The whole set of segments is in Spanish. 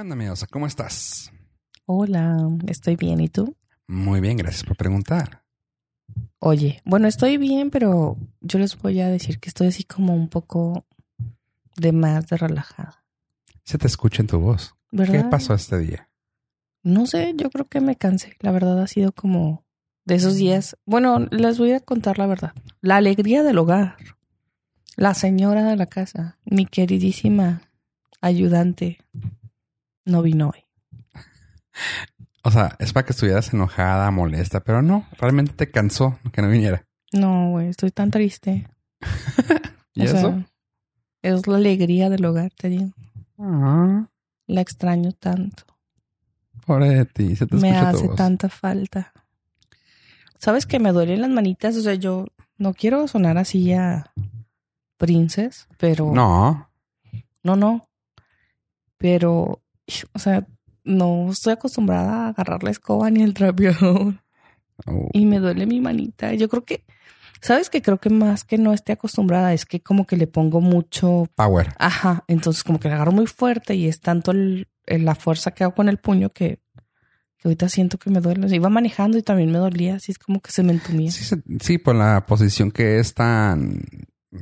¿Qué onda? ¿Cómo estás? Hola, estoy bien. ¿Y tú? Muy bien, gracias por preguntar. Oye, bueno, estoy bien, pero yo les voy a decir que estoy así como un poco de más de relajada. Se te escucha en tu voz. ¿Verdad? ¿Qué pasó este día? No sé, yo creo que me cansé. La verdad ha sido como de esos días. Bueno, les voy a contar la verdad. La alegría del hogar. La señora de la casa, mi queridísima ayudante, no vino hoy. O sea, es para que estuvieras enojada, molesta, pero no, realmente te cansó que no viniera. No, güey, estoy tan triste. ¿Y O eso? sea, es la alegría del hogar, te digo. Ah, La extraño tanto. pobre de ti, se te Me hace voz. tanta falta. ¿Sabes que me duelen las manitas? O sea, yo no quiero sonar así a princes, pero... No, No, no. Pero, o sea, no estoy acostumbrada a agarrar la escoba ni el trapeador. Oh, Y me duele mi manita. Yo creo que... ¿Sabes que Creo que más que no esté acostumbrada es que como que le pongo mucho power. Ajá, entonces como que la agarro muy fuerte y es tanto el- el- la fuerza que hago con el puño que, que ahorita siento que me duele. Iba manejando y también me dolía, así es como que se me entumía. Sí, sí, por la posición que es tan...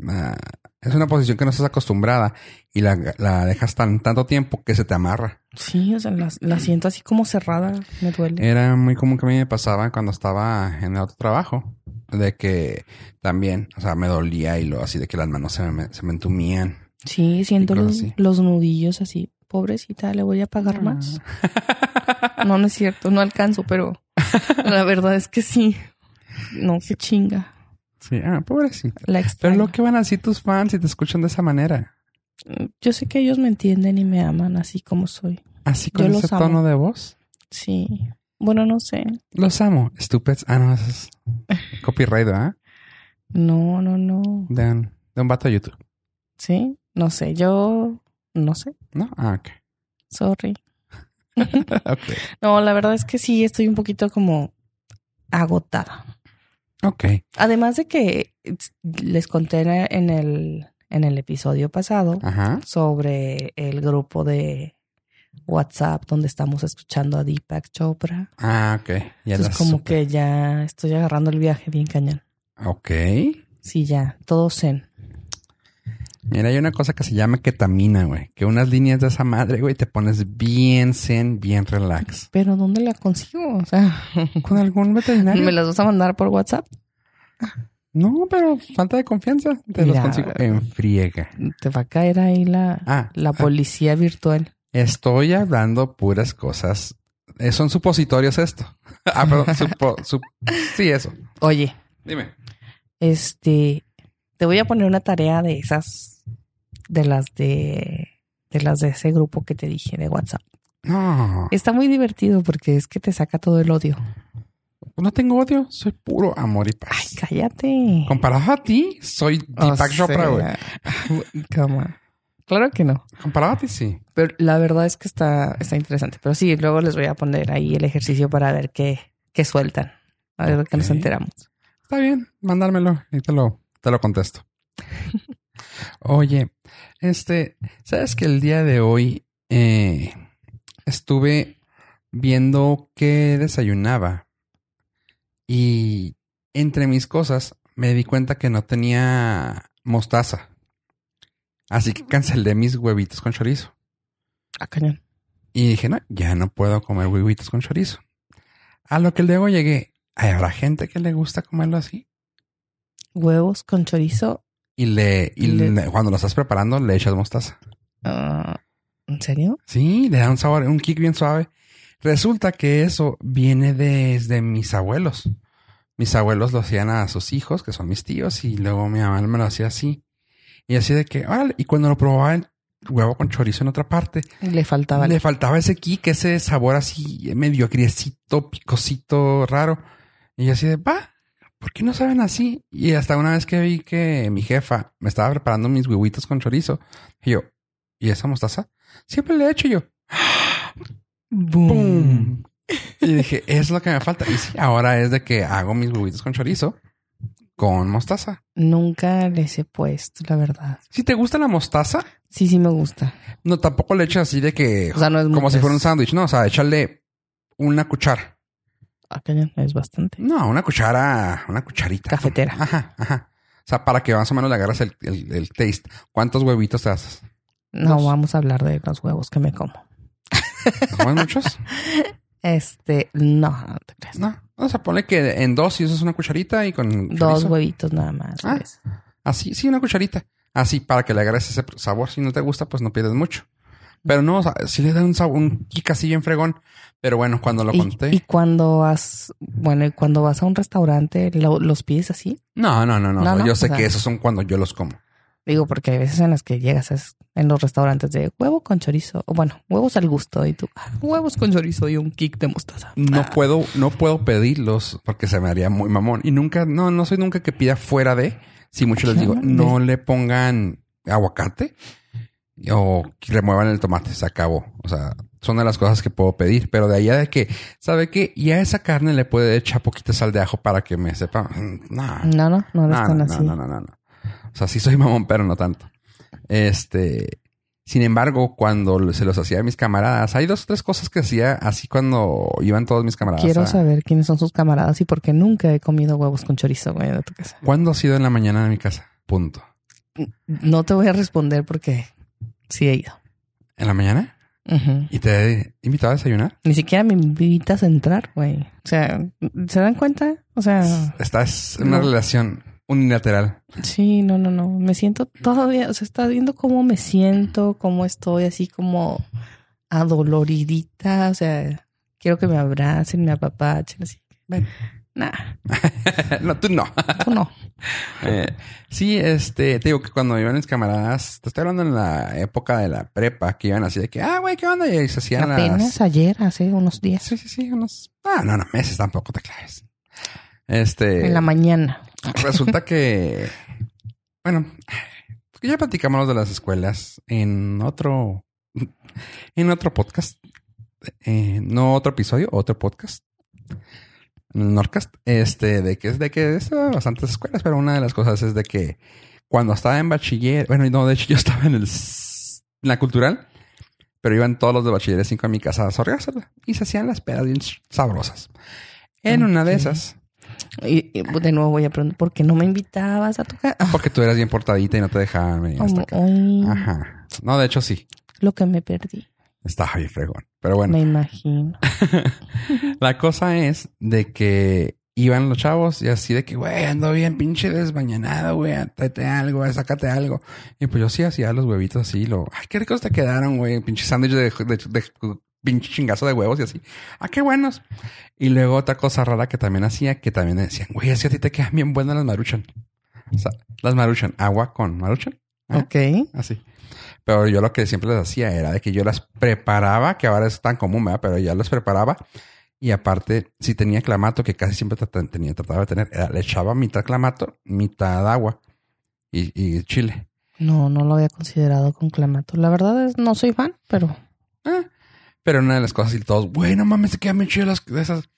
ah, es una posición que no estás acostumbrada y la, la dejas tan tanto tiempo que se te amarra. Sí, o sea, la, la siento así como cerrada, me duele. Era muy común que a mí me pasaba cuando estaba en el otro trabajo. De que también, o sea, me dolía y lo así de que las manos se me, se me entumían. Sí, siento los, los nudillos así. Pobrecita, le voy a pagar más. No, no es cierto, no alcanzo, pero la verdad es que sí. No, qué chinga. Sí, ah, pobrecita. La Pero lo que van a decir tus fans si te escuchan de esa manera. Yo sé que ellos me entienden y me aman así como soy. Así con Yo ese amo. tono de voz. Sí. Bueno, no sé. Los amo. Stupids. Ah, no, eso es copyright, ¿ah? No, no, no. De un, de un vato de YouTube. Sí, no sé, yo no sé, ¿No? Ah, ok. sorry. Ok. No, la verdad es que sí, estoy un poquito como agotada. Ok. Además de que les conté en el, en el episodio pasado Ajá. sobre el grupo de WhatsApp donde estamos escuchando a Deepak Chopra. Ah, ok. Ya Entonces como que ya estoy agarrando el viaje bien cañón. Ok. Sí, ya, todo zen. Mira, hay una cosa que se llama ketamina, güey. Que unas líneas de esa madre, güey, te pones bien zen, bien relax. Pero ¿dónde la consigo? O sea, ¿Con algún veterinario? ¿me las vas a mandar por WhatsApp? No, pero falta de confianza. Te los Mira. consigo en friega. Te va a caer ahí la, Ah, la ah, policía virtual. estoy hablando puras cosas. Eh, son supositorios esto. ah, perdón. supo- sup- sí, eso. Oye, Dime. este, te voy a poner una tarea de esas, de las de, de las de ese grupo que te dije de WhatsApp. No, Está muy divertido porque es que te saca todo el odio. no tengo odio. Soy puro amor y Ay, paz. cállate. Comparado a ti, soy Deepak Chopra, güey. Claro que no. Comparado a ti, sí. Pero la verdad es que está, está interesante. Pero sí, luego les voy a poner ahí el ejercicio para ver qué, qué sueltan. A ver qué nos enteramos. Está bien, mándamelo y te lo, te lo contesto. Oye, este, ¿sabes que el día de hoy eh, estuve viendo qué desayunaba? Y entre mis cosas me di cuenta que no tenía mostaza. Así que cancelé mis huevitos con chorizo. Ah, cañón. Y dije, no, ya no puedo comer huevitos con chorizo. A lo que luego llegué, ¿hay habrá gente que le gusta comerlo así? Huevos con chorizo. Y le, y Le- cuando lo estás preparando, le echas mostaza. Ah, ¿En serio? Sí, le da un sabor, un kick bien suave. Resulta que eso viene desde mis abuelos. Mis abuelos lo hacían a sus hijos, que son mis tíos, y luego mi mamá me lo hacía así. Y así de que, órale, y cuando lo probaba el huevo con chorizo en otra parte, Le faltaba. le faltaba ese kick, ese sabor así medio agriecito, picosito, raro. Y así de, va, ¿por qué no saben así? Y hasta una vez que vi que mi jefa me estaba preparando mis huevitos con chorizo, y yo, ¿y esa mostaza? Siempre le he hecho yo. Y dije, es lo que me falta. Y sí, ahora es de que hago mis huevitos con chorizo con mostaza. Nunca les he puesto, la verdad. Si te gusta la mostaza, Sí, sí me gusta. no tampoco le echas así de que O sea, no es como si fuera un sándwich, no, o sea, echarle una cuchara. Acá es bastante. No, una cuchara, una cucharita. Cafetera. Ajá, ajá. O sea, para que más o menos le agarras el, el- el taste. ¿Cuántos huevitos te haces? No, Dos. vamos a hablar de los huevos que me como. ¿Comes muchos? Este, no, no te creas. No. O sea, ponle que en dos y usas una cucharita y con Dos chorizo. huevitos nada más. Ah. ¿ves? Así, sí, una cucharita. Así, para que le agarres ese sabor. Si no te gusta, pues no pierdes mucho. Pero no, o sea, sí le da un sabor, un kick así bien fregón. Pero bueno, cuando lo y, conté. y cuando vas, bueno, y cuando vas a un restaurante, ¿lo- ¿los pides así? No, no, no, no. No, no, Yo o sé sea- que esos son cuando yo los como. Digo, porque hay veces en las que llegas es- en los restaurantes de huevo con chorizo, o bueno, huevos al gusto, y tú, ah, huevos con chorizo y un kick de mostaza. No Ah, puedo, no puedo pedirlos porque se me haría muy mamón. Y nunca, no, no soy nunca que pida fuera de. Si mucho les digo, no le pongan aguacate o que remuevan el tomate, se acabó. O sea, son de las cosas que puedo pedir. Pero de allá de que, ¿sabe qué? Y a esa carne le puede echar poquita sal de ajo para que me sepa. Mm, No, No, no, no no, tan no, así. no, no, no, no. O sea, sí soy mamón, pero no tanto. Este, sin embargo, cuando se los hacía a mis camaradas, hay dos o tres cosas que hacía así cuando iban todos mis camaradas. Quiero a- saber quiénes son sus camaradas y por qué nunca he comido huevos con chorizo, güey, de tu casa. ¿Cuándo ha sido en la mañana de mi casa? Punto. No te voy a responder porque sí he ido. ¿En la mañana? ¿Y te he invitado a desayunar? Ni siquiera me invitas a entrar, güey. O sea, ¿se dan cuenta? O sea, Estás en una No. relación unilateral. sí, no, no, no. Me siento todavía, o sea, estás viendo cómo me siento, cómo estoy así como adoloridita. O sea, quiero que me abracen, me apapachen, así. Ven. Nah, no, tú no. tú no. Eh, sí, este, te digo que cuando iban mis camaradas, te estoy hablando en la época de la prepa, que iban así de que, ah, güey, ¿qué onda? Y se hacían Apenas las... ayer, hace unos días, Sí, sí, sí, unos... Ah, no, no, meses tampoco te claves. Este... en la mañana. Resulta que, bueno, ya platicamos de las escuelas en otro, en otro podcast, Eh, no otro episodio, otro podcast, Norcast, este, de que es de que es bastantes escuelas, pero una de las cosas es de que cuando estaba en bachiller, bueno, no, de hecho yo estaba en el, en la cultural, pero iban todos los de bachiller 5 a mi casa a sorreársela y se hacían las pedas bien sabrosas. En una de esas, Y, y de nuevo voy a preguntar, ¿por qué no me invitabas a tu casa? Porque tú eras bien portadita y no te dejaban venir hasta acá. Ajá. No, de hecho sí. lo que me perdí. Estaba bien fregón. Pero bueno, Me imagino. la cosa es de que iban los chavos y así de que, güey, ando bien pinche desmañanado, güey, tráete algo, sácate algo. Y pues yo sí hacía los huevitos así, lo, ay, qué ricos te quedaron, güey, pinche sándwich de, de, de- pinche chingazo de huevos y así. Ah, qué buenos. Y luego otra cosa rara que también hacía, que también decían, güey, que a ti te quedan bien buenas las maruchan. O sea, las maruchan, agua con maruchan. Ah, Ok. Así. Pero yo lo que siempre les hacía era de que yo las preparaba, que ahora es tan común, ¿verdad? Pero ya las preparaba. Y aparte, si tenía clamato, que casi siempre tenía, trataba de tener, era- le echaba mitad clamato, mitad agua y, y chile. No, no lo había considerado con clamato. La verdad es, no soy fan, pero Ah, pero una de las cosas y todos, güey, no mames, se quedan bien chidas las esas.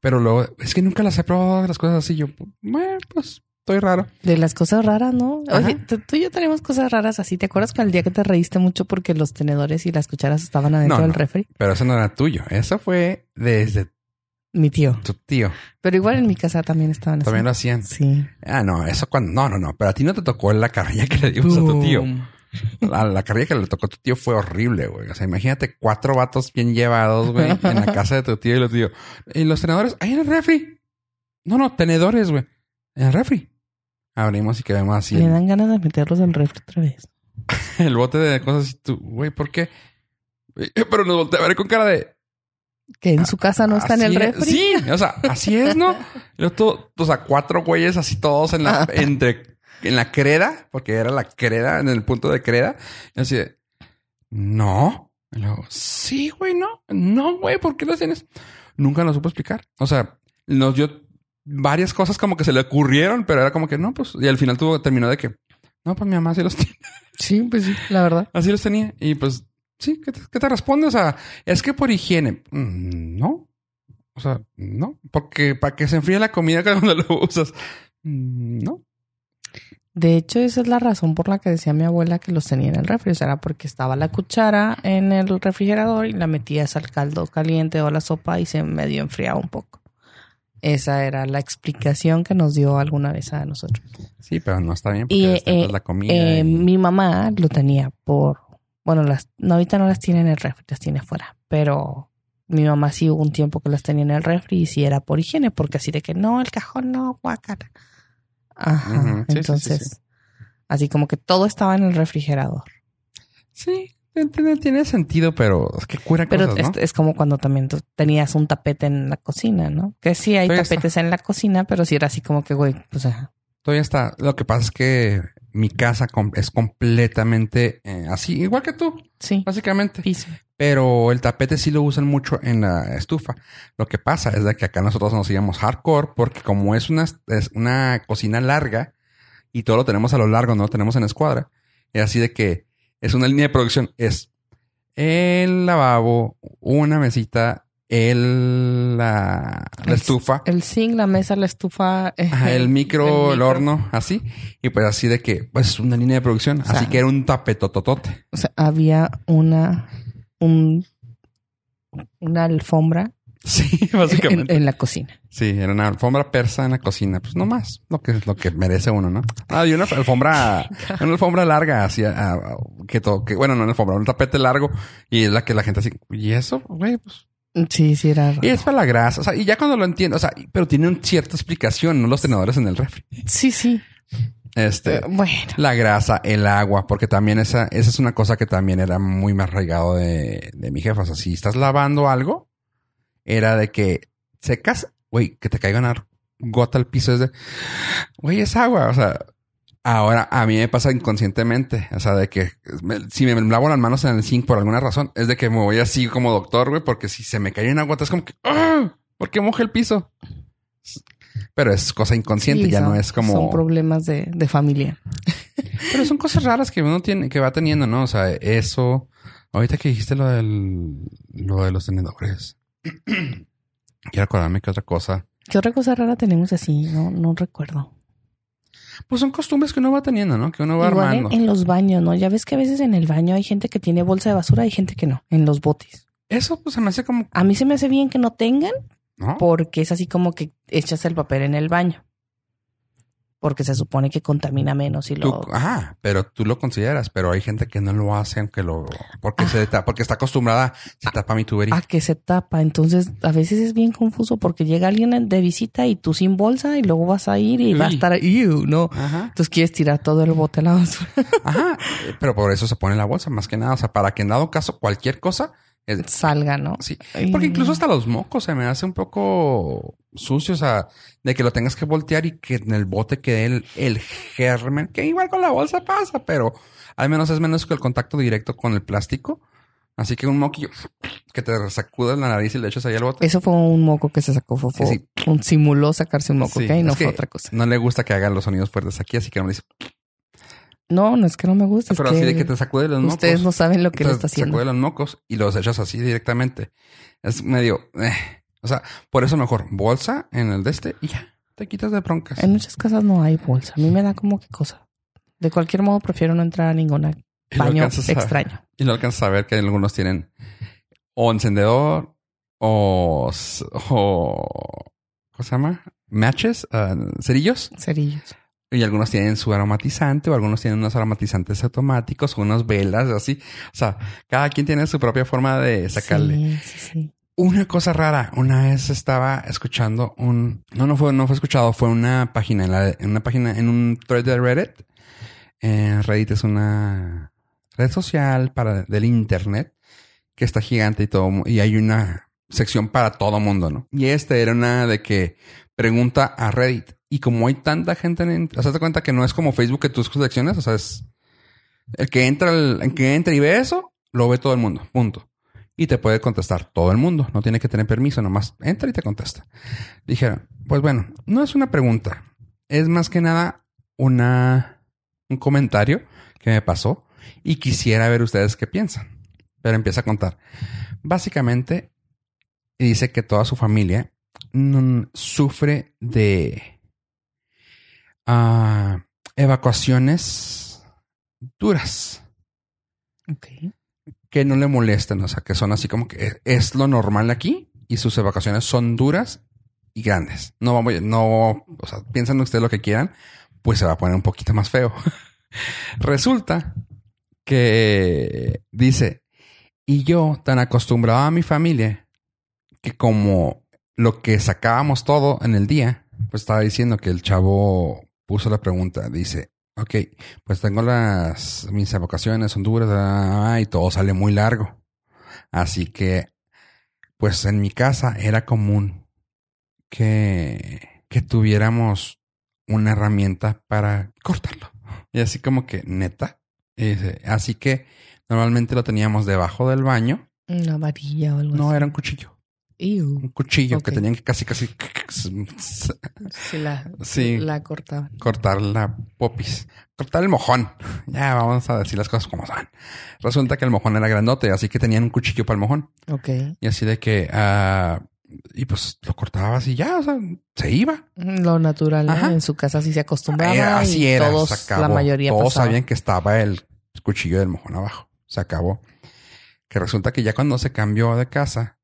Pero luego, es que nunca las he probado las cosas así. Yo, bueno, pues estoy raro. de las cosas raras, ¿no? Oye, tú, tú y yo tenemos cosas raras así. ¿Te acuerdas que el día que te reíste mucho porque los tenedores y las cucharas estaban adentro No, del no. refri? Pero eso no era tuyo. Eso fue desde Mi tío. tu tío. Pero igual en mi casa también estaban. También lo hacían. Sí. Ah, no, eso cuando. No, no, no. Pero a ti no te tocó la carrilla que le dimos a tu tío. La, la carrilla que le tocó a tu tío fue horrible, güey. O sea, imagínate cuatro vatos bien llevados, güey, en la casa de tu tío y los tío. Y los tenedores, ahí en el refri. No, no, tenedores, güey. En el refri. Abrimos y que vemos así Me el, dan ganas de meterlos al refri otra vez. el bote de cosas y tú, güey, ¿por qué? Pero nos voltea a ver con cara de. Que en su casa no está en el refri. Sí, o sea, así es, ¿no? Yo todo, o sea, cuatro güeyes así todos en la, entre, en la creda, porque era la creda, en el punto de creda. Y así de, no. Y luego, sí, güey, no. No, güey, ¿por qué los tienes? Nunca lo supo explicar. O sea, nos dio varias cosas como que se le ocurrieron, pero era como que no, pues, y al final tuvo, terminó de que, no, pues mi mamá sí los tiene. Sí, pues sí, la verdad. Así los tenía. Y pues, sí, ¿qué te, qué te responde? O sea, es que por higiene. Mm, No. O sea, no. Porque para que se enfríe la comida cuando lo usas. Mm, No. De hecho, esa es la razón por la que decía mi abuela que los tenía en el refri. O sea, era porque estaba la cuchara en el refrigerador y la metías al caldo caliente o a la sopa y se medio enfriaba un poco. Esa era la explicación que nos dio alguna vez a nosotros. Sí, pero no está bien porque Y, eh, la comida. Eh, y- Mi mamá lo tenía por... Bueno, las, no, ahorita no las tiene en el refri, las tiene afuera. Pero mi mamá sí hubo un tiempo que las tenía en el refri y sí era por higiene, porque así de que no, el cajón no, guácala. Ajá. Sí, sí, Entonces, sí. así como que todo estaba en el refrigerador. Sí, tiene, tiene sentido, pero es que cura Pero cosas, ¿no? es, es como cuando también tú tenías un tapete en la cocina, ¿no? Que sí hay Todavía está. tapetes en la cocina, pero sí era así como que, güey, pues ajá. Todavía está. Lo que pasa es que mi casa es completamente eh, así, igual que tú, Sí, básicamente. piso. Pero el tapete sí lo usan mucho en la estufa. Lo que pasa es de que acá nosotros nos íbamos hardcore porque como es una, es una cocina larga y todo lo tenemos a lo largo, no lo tenemos en escuadra. Es así de que es una línea de producción. Es el lavabo, una mesita, el, la, la El- estufa. El zinc, la mesa, la estufa. eh, Ajá, el micro, el, micro. horno, así. Y pues así de que, pues es una línea de producción. sea, así que era un tapetototote. O sea, había una, un, una alfombra Sí, en, básicamente. en la cocina. Sí, era una alfombra persa en la cocina. Pues no más, lo que, lo que merece uno, ¿no? Ah, y una alfombra, una alfombra larga, así, ah, ah, que todo, que, bueno, no una alfombra, un tapete largo. Y es la que la gente así, ¿y eso? Güey, pues. Sí, sí, era. Y es para la grasa. O sea, y ya cuando lo entiendo, o sea, pero tiene una cierta explicación, no los tenedores en el refri. Sí, sí. Este. Eh, bueno, La grasa, el agua, porque también esa, esa es una cosa que también era muy más arraigado de, de mi jefa. O sea, si estás lavando algo, era de que secas, güey, que te caiga una gota al piso es de, güey, es agua. O sea, ahora a mí me pasa inconscientemente. O sea, de que me- si me lavo las manos en el zinc por alguna razón, es de que me voy así como doctor, güey, porque si se me cae una gota es como que, ¡ah! ¿Por qué moja el piso? Pero es cosa inconsciente, sí, ya son- no es como. Son problemas de, de familia. Pero son cosas raras que uno tiene, que va teniendo, ¿no? O sea, eso. Ahorita que dijiste lo del, lo de los tenedores. Quiero acordarme que otra cosa. ¿Qué otra cosa rara tenemos así? No, no recuerdo. Pues son costumbres que uno va teniendo, ¿no? Que uno va Igual armando. en, en los baños, ¿no? Ya ves que a veces en el baño hay gente que tiene bolsa de basura, hay gente que no, en los botes. Eso pues se me hace como, A mí se me hace bien que no tengan, ¿no? porque es así como que echas el papel en el baño. Porque se supone que contamina menos y Tú- lo... ajá, pero tú lo consideras, pero hay gente que no lo hace aunque lo, porque se tapa, porque está acostumbrada, se tapa mi tubería. a que se tapa. Entonces, a veces es bien confuso porque llega alguien de visita y tú sin bolsa y luego vas a ir y va a estar ahí, ¿no? Ajá, Entonces quieres tirar todo el bote a la basura. ajá, pero por eso se pone la bolsa, más que nada, o sea, para que en dado caso cualquier cosa, Salga, ¿no? Sí, porque incluso hasta los mocos se me hace un poco sucio, o sea, de que lo tengas que voltear y que en el bote quede el, el germen, que igual con la bolsa pasa, pero al menos es menos que el contacto directo con el plástico. Así que un moquillo que te sacudas la nariz y le echas ahí al bote. Eso fue un moco que se sacó, fue, Sí, un simuló sacarse un moco, Sí, ¿ok? No es fue otra cosa. No le gusta que hagan los sonidos fuertes aquí, así que no me dice, No, no es que no me gusta, es pero que, así de que te sacude los mocos. ustedes no saben lo que le te está haciendo. sacude los mocos y los echas así directamente. Es medio, eh. o sea, por eso mejor bolsa en el de este y ya, te quitas de broncas. En muchas casas no hay bolsa. A mí me da como que cosa. De cualquier modo, prefiero no entrar a ninguna lo baño a- extraño. Y lo alcanzas a ver que algunos tienen o encendedor o, o ¿cómo se llama? Matches, ah, cerillos. Cerillos. Y algunos tienen su aromatizante o algunos tienen unos aromatizantes automáticos o unas velas así. O sea, cada quien tiene su propia forma de sacarle. Sí, sí, sí. Una cosa rara, una vez estaba escuchando un, no, no fue, no fue escuchado, fue una página, en, la- en una página, en un thread de Reddit. Eh, Reddit es una red social para del internet que está gigante y todo, y hay una sección para todo mundo, ¿no? Y este era una de que pregunta a Reddit. Y como hay tanta gente en, o cuenta que no es como Facebook que tú seleccionas, o sea, es el que entra, el, el que entra y ve eso, lo ve todo el mundo, punto. Y te puede contestar todo el mundo, no tiene que tener permiso, nomás entra y te contesta. Dijeron, pues bueno, no es una pregunta, es más que nada una, un comentario que me pasó y quisiera ver ustedes qué piensan. Pero empieza a contar. Básicamente, dice que toda su familia sufre de ah, evacuaciones duras Ok. que no le molestan, o sea, que son así como que es lo normal aquí y sus evacuaciones son duras y grandes. No vamos, no, o sea, piensan ustedes lo que quieran, pues se va a poner un poquito más feo. Resulta que dice, y yo tan acostumbrado a mi familia que como lo que sacábamos todo en el día, pues estaba diciendo que el chavo puso la pregunta, dice, ok, pues tengo las, mis evocaciones son duras ah, y todo sale muy largo. Así que, pues en mi casa era común que, que tuviéramos una herramienta para cortarlo. Y así como que, neta. Dice, así que normalmente lo teníamos debajo del baño. Una varilla o algo No, así. era un cuchillo. Ew. Un cuchillo que tenían que casi, casi Sí, la, Sí. la cortaban. cortar la popis. Cortar el mojón. Ya vamos a decir las cosas como son. Resulta que el mojón era grandote, así que tenían un cuchillo para el mojón. Ok. Y así de que, ah, y pues lo cortabas y ya, o sea, se iba. Lo natural. En su casa sí se acostumbraba. Era- así y era, Todos, se acabó. la mayoría Todos pasaba. sabían que estaba el cuchillo del mojón abajo. Se acabó. Que resulta que ya cuando se cambió de casa,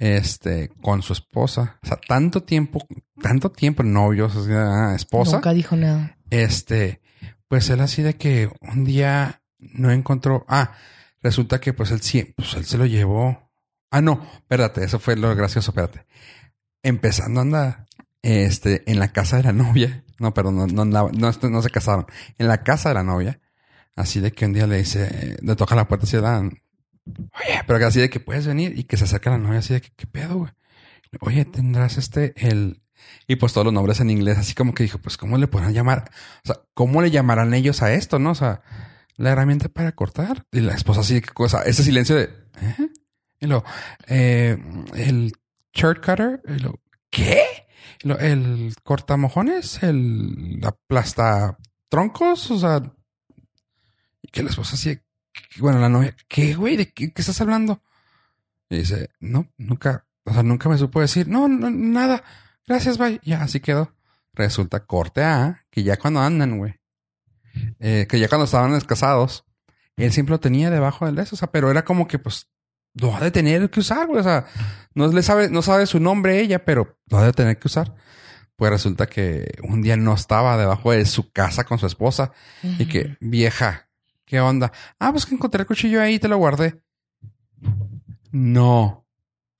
este, con su esposa, o sea, tanto tiempo, tanto tiempo novios, sea, esposa, Nunca dijo nada. este, pues él así de que un día no encontró, ah, resulta que pues él sí, pues él se lo llevó. Ah, no, espérate, eso fue lo gracioso, espérate. Empezando a andar, este, en la casa de la novia, no, perdón, no, no, andaba- no, no se casaron, en la casa de la novia, así de que un día le dice, le toca la puerta así de la, oye, pero así de que puedes venir y que se acerca la novia así de que, ¿qué pedo, güey? Oye, tendrás este, el, y pues todos los nombres en inglés, así como que dijo, pues, ¿cómo le podrán llamar? O sea, ¿cómo le llamarán ellos a esto, no? O sea, la herramienta para cortar. Y la esposa así, ¿qué cosa? Ese silencio de, ¿eh? Y lo, eh, el shirt cutter, y lo, ¿qué? El cortamojones, el aplasta troncos, o sea, y que la esposa así. Bueno, la novia, ¿qué, güey? ¿De qué, qué estás hablando? Y dice, no, nunca, o sea, nunca me supo decir, no, no nada, gracias, bye. Ya, así quedó. Resulta corte A, que ya cuando andan, güey, eh, que ya cuando estaban casados, él siempre lo tenía debajo del de eso, o sea, pero era como que, pues, lo ha de tener que usar, güey, o sea, no le sabe, no sabe su nombre ella, pero lo ha de tener que usar. Pues resulta que un día no estaba debajo de su casa con su esposa y que, vieja, ¿qué onda? Ah, pues que encontré el cuchillo ahí y te lo guardé. No.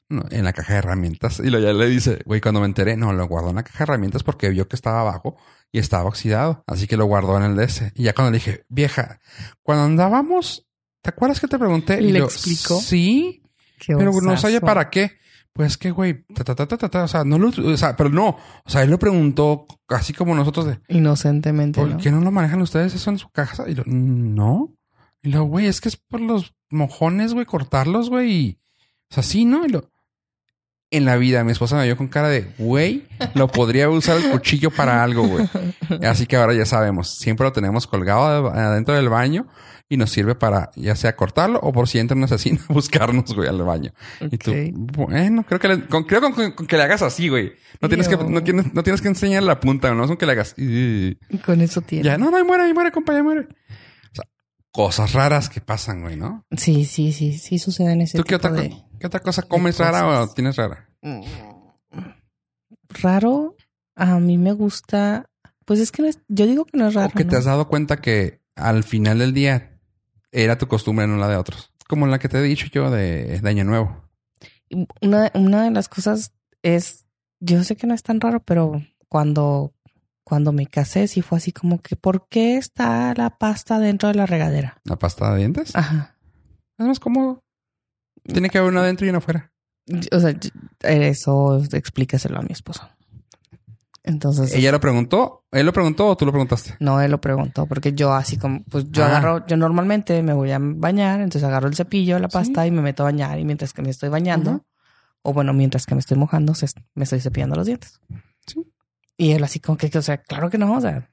No, en la caja de herramientas. Y lo ya le dice, güey, cuando me enteré, no, lo guardó en la caja de herramientas porque vio que estaba abajo y estaba oxidado. Así que lo guardó en el DS. Y ya cuando le dije, vieja, cuando andábamos, ¿te acuerdas que te pregunté? ¿Y le yo, explicó? Sí, Qué pero no sabía para qué. Pues que, güey, ta, ta, ta, ta, ta, ta, o sea, no lo, o sea, pero no, o sea, él lo preguntó así como nosotros de, Inocentemente, ¿por ¿no? qué no lo manejan ustedes eso en su casa? Y lo, no. Y lo, güey, es que es por los mojones, güey, cortarlos, güey. Y, o sea, sí, ¿no? Y lo, en la vida, mi esposa me vio con cara de, güey, lo podría usar el cuchillo para algo, güey. Así que ahora ya sabemos, siempre lo tenemos colgado de- adentro del baño y nos sirve para ya sea cortarlo o por si entra un asesino a buscarnos, güey, al baño. Y tú, bueno, creo que le, con, creo con, con que le hagas así, güey. No tienes que, no tienes, no tienes que enseñar la punta, no es con que le hagas. Con eso tiene. Ya, no, no, ahí muere, ahí muere, compa, ahí muere. O sea, cosas raras que pasan, güey, ¿no? Sí, sí, sí, sí suceden ese ¿Tú qué tipo otra, de... qué otra cosa comes rara o tienes rara? Raro, a mí me gusta... Pues es que no es... Yo digo que no es raro, o que te ¿no? has dado cuenta que al final del día era tu costumbre, no la de otros. Como la que te he dicho yo de, de Año Nuevo. Una, una de las cosas es... Yo sé que no es tan raro, pero cuando... Cuando me casé, sí fue así como que, ¿por qué está la pasta dentro de la regadera? La pasta de dientes. Ajá. Es más cómodo. Tiene que haber una adentro y una afuera. O sea, eso explícaselo a mi esposo. Entonces, ¿Ella lo preguntó? ¿Él lo preguntó o tú lo preguntaste? no, él lo preguntó porque yo así como, pues yo Ah. agarro, yo normalmente me voy a bañar, entonces agarro el cepillo, la pasta y me meto a bañar y mientras que me estoy bañando, o bueno, mientras que me estoy mojando, se- me estoy cepillando los dientes. Sí. Y él así como que, o sea, claro que no, o sea.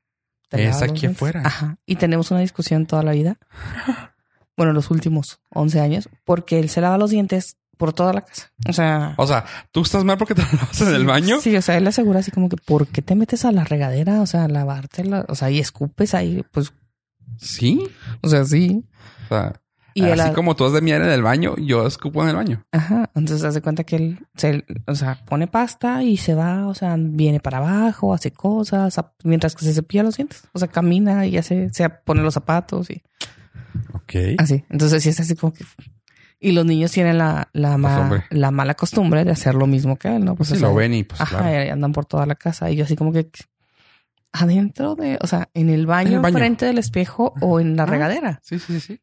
Es aquí afuera. Ajá. Y tenemos una discusión toda la vida. Bueno, los últimos 11 años, porque él se lava los dientes por toda la casa. O sea, O sea, ¿tú estás mal porque te lavas en el baño? Sí, o sea, él asegura así como que, ¿por qué te metes a la regadera? O sea, a lavártela, o sea, y escupes ahí, pues, Sí. o sea, sí. O sea, Y él, así como tú has de mirar en el baño, yo escupo en el baño. ajá, entonces hace cuenta que él, se, o sea, pone pasta y se va, o sea, viene para abajo, hace cosas, mientras que se cepilla los dientes, o sea, camina y hace, se pone los zapatos y Ok. así. Entonces sí es así como que... Y los niños tienen la, la, ma- la mala costumbre de hacer lo mismo que él, ¿no? Pues o si lo ven y pues Ajá, claro. y andan por toda la casa. Y yo así como que adentro de, o sea, en el baño, En el baño. frente del espejo o en la Ah. regadera. Sí, sí, sí, sí.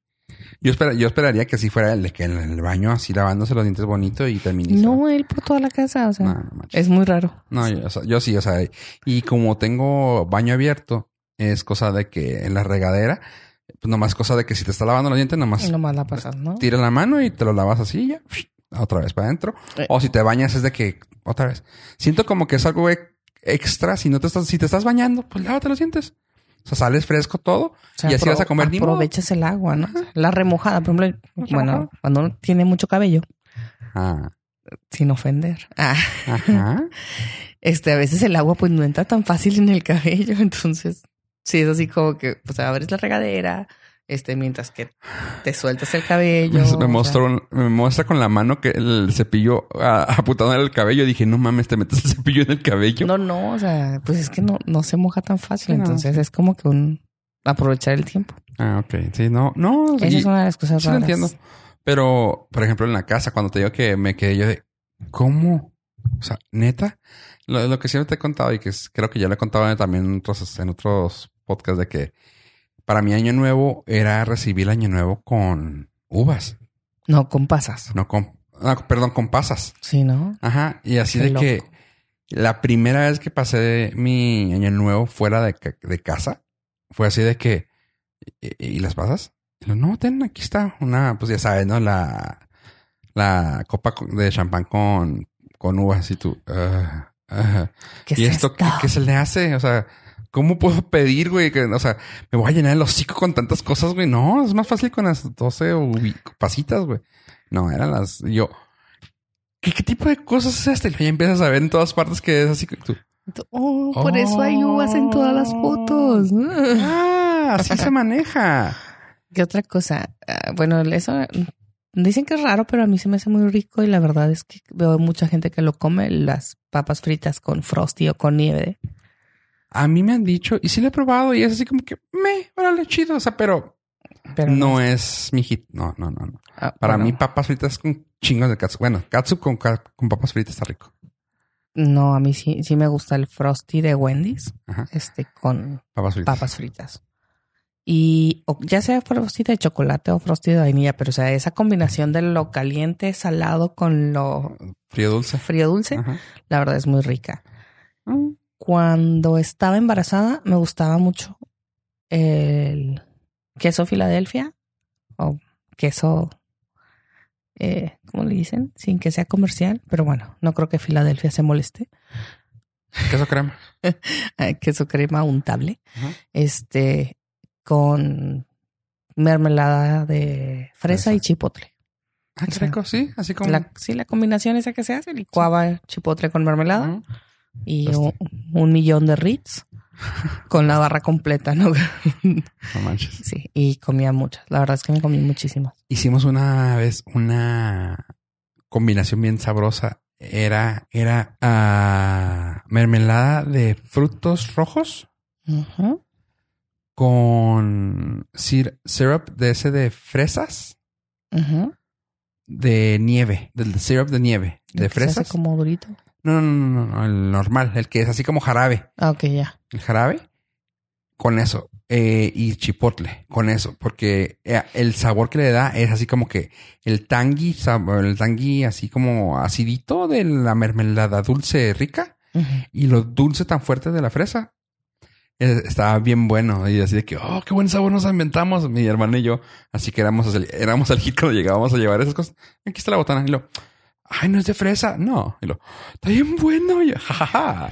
Yo, espera- yo esperaría que así fuera el de que en el baño, así lavándose los dientes bonito y termine. No, él por toda la casa, o sea, No, no es muy raro. No, yo, o sea, yo sí, o sea, y como tengo baño abierto, es cosa de que en la regadera, pues nomás cosa de que si te está lavando los dientes, nomás Y nomás la pasas, ¿no? tira la mano y te lo lavas así y ya, otra vez para adentro. Eh. O si te bañas es de que otra vez. Siento como que es algo e- extra. Si no te estás, si te estás bañando, pues lávate los dientes. O sea, sales fresco todo. O sea, y así vas a comer. Aprovechas el agua, ¿no? La remojada, por ejemplo, bueno, cuando uno tiene mucho cabello, Ah, sin ofender. Ah, ajá. este, a veces el agua pues no entra tan fácil en el cabello, entonces sí es así como que, pues abres la regadera, este, mientras que te sueltas el cabello. Me, mostró, me muestra con la mano que el cepillo apuntado en el cabello. Dije, no mames, te metes el cepillo en el cabello. No, no, o sea, pues es que no, no se moja tan fácil, Sí, no, entonces sí. es como que un aprovechar el tiempo. Ah, ok. Sí, no, no. Esa y- es una de las cosas sí lo raras. entiendo. Pero, por ejemplo, en la casa, cuando te digo que me quedé yo de, ¿cómo? O sea, neta, lo, lo que siempre te he contado y que es- creo que ya lo he contado también en otros, en otros podcasts de que para mí año nuevo era recibir el año nuevo con uvas, No, con pasas. no con, perdón, con pasas. Sí, ¿no? Ajá. Y así Qué de que la primera vez que pasé mi año nuevo fuera de, ca- de casa fue así de que, ¿y, y las pasas? Y lo, no, ten, aquí está una, pues ya sabes, ¿no? La, la copa de champán con, con uvas y tú, ah, ah. ¿Qué ¿Y es esto qué, qué se le hace? O sea, ¿cómo puedo pedir, güey? Que, o sea, me voy a llenar el hocico con tantas cosas, güey. No, es más fácil con las 12 ubi- pasitas, güey. No, eran las, yo, ¿qué, qué tipo de cosas es este? Ya empiezas a ver en todas partes que es así que tú, Oh, por eso hay uvas en todas las fotos. ah, así se maneja. ¿Qué otra cosa? Ah, bueno, eso dicen que es raro, pero a mí se me hace muy rico y la verdad es que veo mucha gente que lo come, las papas fritas con frosty o con nieve. A mí me han dicho, y sí lo he probado, y es así como que, me, órale, chido, o sea, pero, Pero no es mi hit. No, no, no, no. Ah, Para bueno, mí, papas fritas con chingos de katsu. Bueno, katsu con, con papas fritas está rico. No, a mí sí, sí me gusta el frosty de Wendy's, Ajá. este con Papas fritas. papas fritas. Y ya sea frosty de chocolate o frosty de vainilla, pero o sea, esa combinación de lo caliente, salado con lo Frío dulce. frío dulce, Ajá. la verdad es muy rica. Mm. Cuando estaba embarazada, me gustaba mucho el queso Filadelfia o queso, eh, ¿cómo le dicen? Sin que sea comercial, pero bueno, no creo que Filadelfia se moleste. Queso crema. Queso crema untable, este, con mermelada de fresa Fresa. y chipotle. Ah, qué rico, sí. Así como. La, sí, la combinación esa que se hace, licuaba chipotle con mermelada. Ujú. Y un, un millón de Ritz con la barra completa, ¿no? No manches. sí, y comía muchas. La verdad es que me comí muchísimas. Hicimos una vez una combinación bien sabrosa. Era, era ah, mermelada de frutos rojos Ujú. con sir- syrup de ese de fresas Ujú. de nieve, del syrup de nieve, de fresas. como durito. No, no, no, no, el normal, el que es así como jarabe. Ah, ok, ya. el jarabe con eso eh, y chipotle con eso porque eh, el sabor que le da es así como que el tangui sab- el tangui así como acidito de la mermelada dulce rica y lo dulce tan fuerte de la fresa Eh, estaba bien bueno. Y así de que oh qué buen sabor nos inventamos mi hermana y yo. Así que éramos éramos el hit cuando llegábamos a llevar esas cosas. Aquí está la botana y lo ay no es de fresa no y lo está bien bueno y yo, jajaja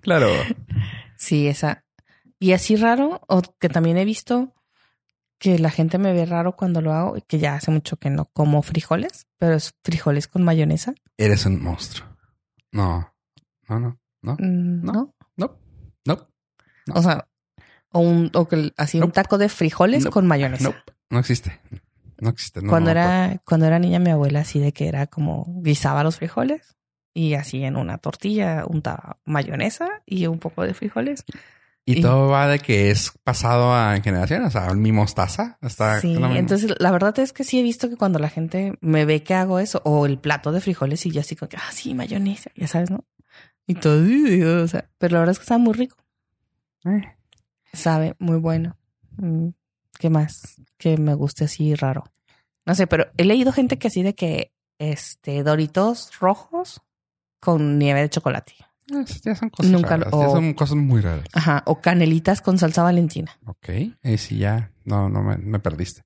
claro Sí, esa. Y así raro, o que también he visto que la gente me ve raro cuando lo hago, que ya hace mucho que no como frijoles, pero es frijoles con mayonesa. Eres un monstruo. No, no, no, no, Mm, No. ¿No? no, no, No. O sea, o un, o que así un Nope. taco de frijoles Nope. con mayonesa. no, no existe. No existe. no, cuando no, era, cuando era niña, mi abuela así de que era como guisaba los frijoles y así en una tortilla untaba mayonesa y un poco de frijoles. Y y- todo va de que es pasado a en generaciones. O sea, mi mostaza está. Sí, mismo. entonces la verdad es que sí he visto que cuando la gente me ve que hago eso, o el plato de frijoles, y yo así como que, ah, sí, mayonesa, ya sabes, ¿no? Y todo, o sea, pero la verdad es que está muy rico, Eh, sabe muy bueno. Mm, ¿Qué más? Que me guste así raro. No sé, pero he leído gente que así de que, este, doritos rojos con nieve de chocolate. esas ya son cosas Nunca lo-. Ya son cosas muy raras. Ajá, o canelitas con salsa valentina. Ok. Ahí sí ya. No, no me, me perdiste.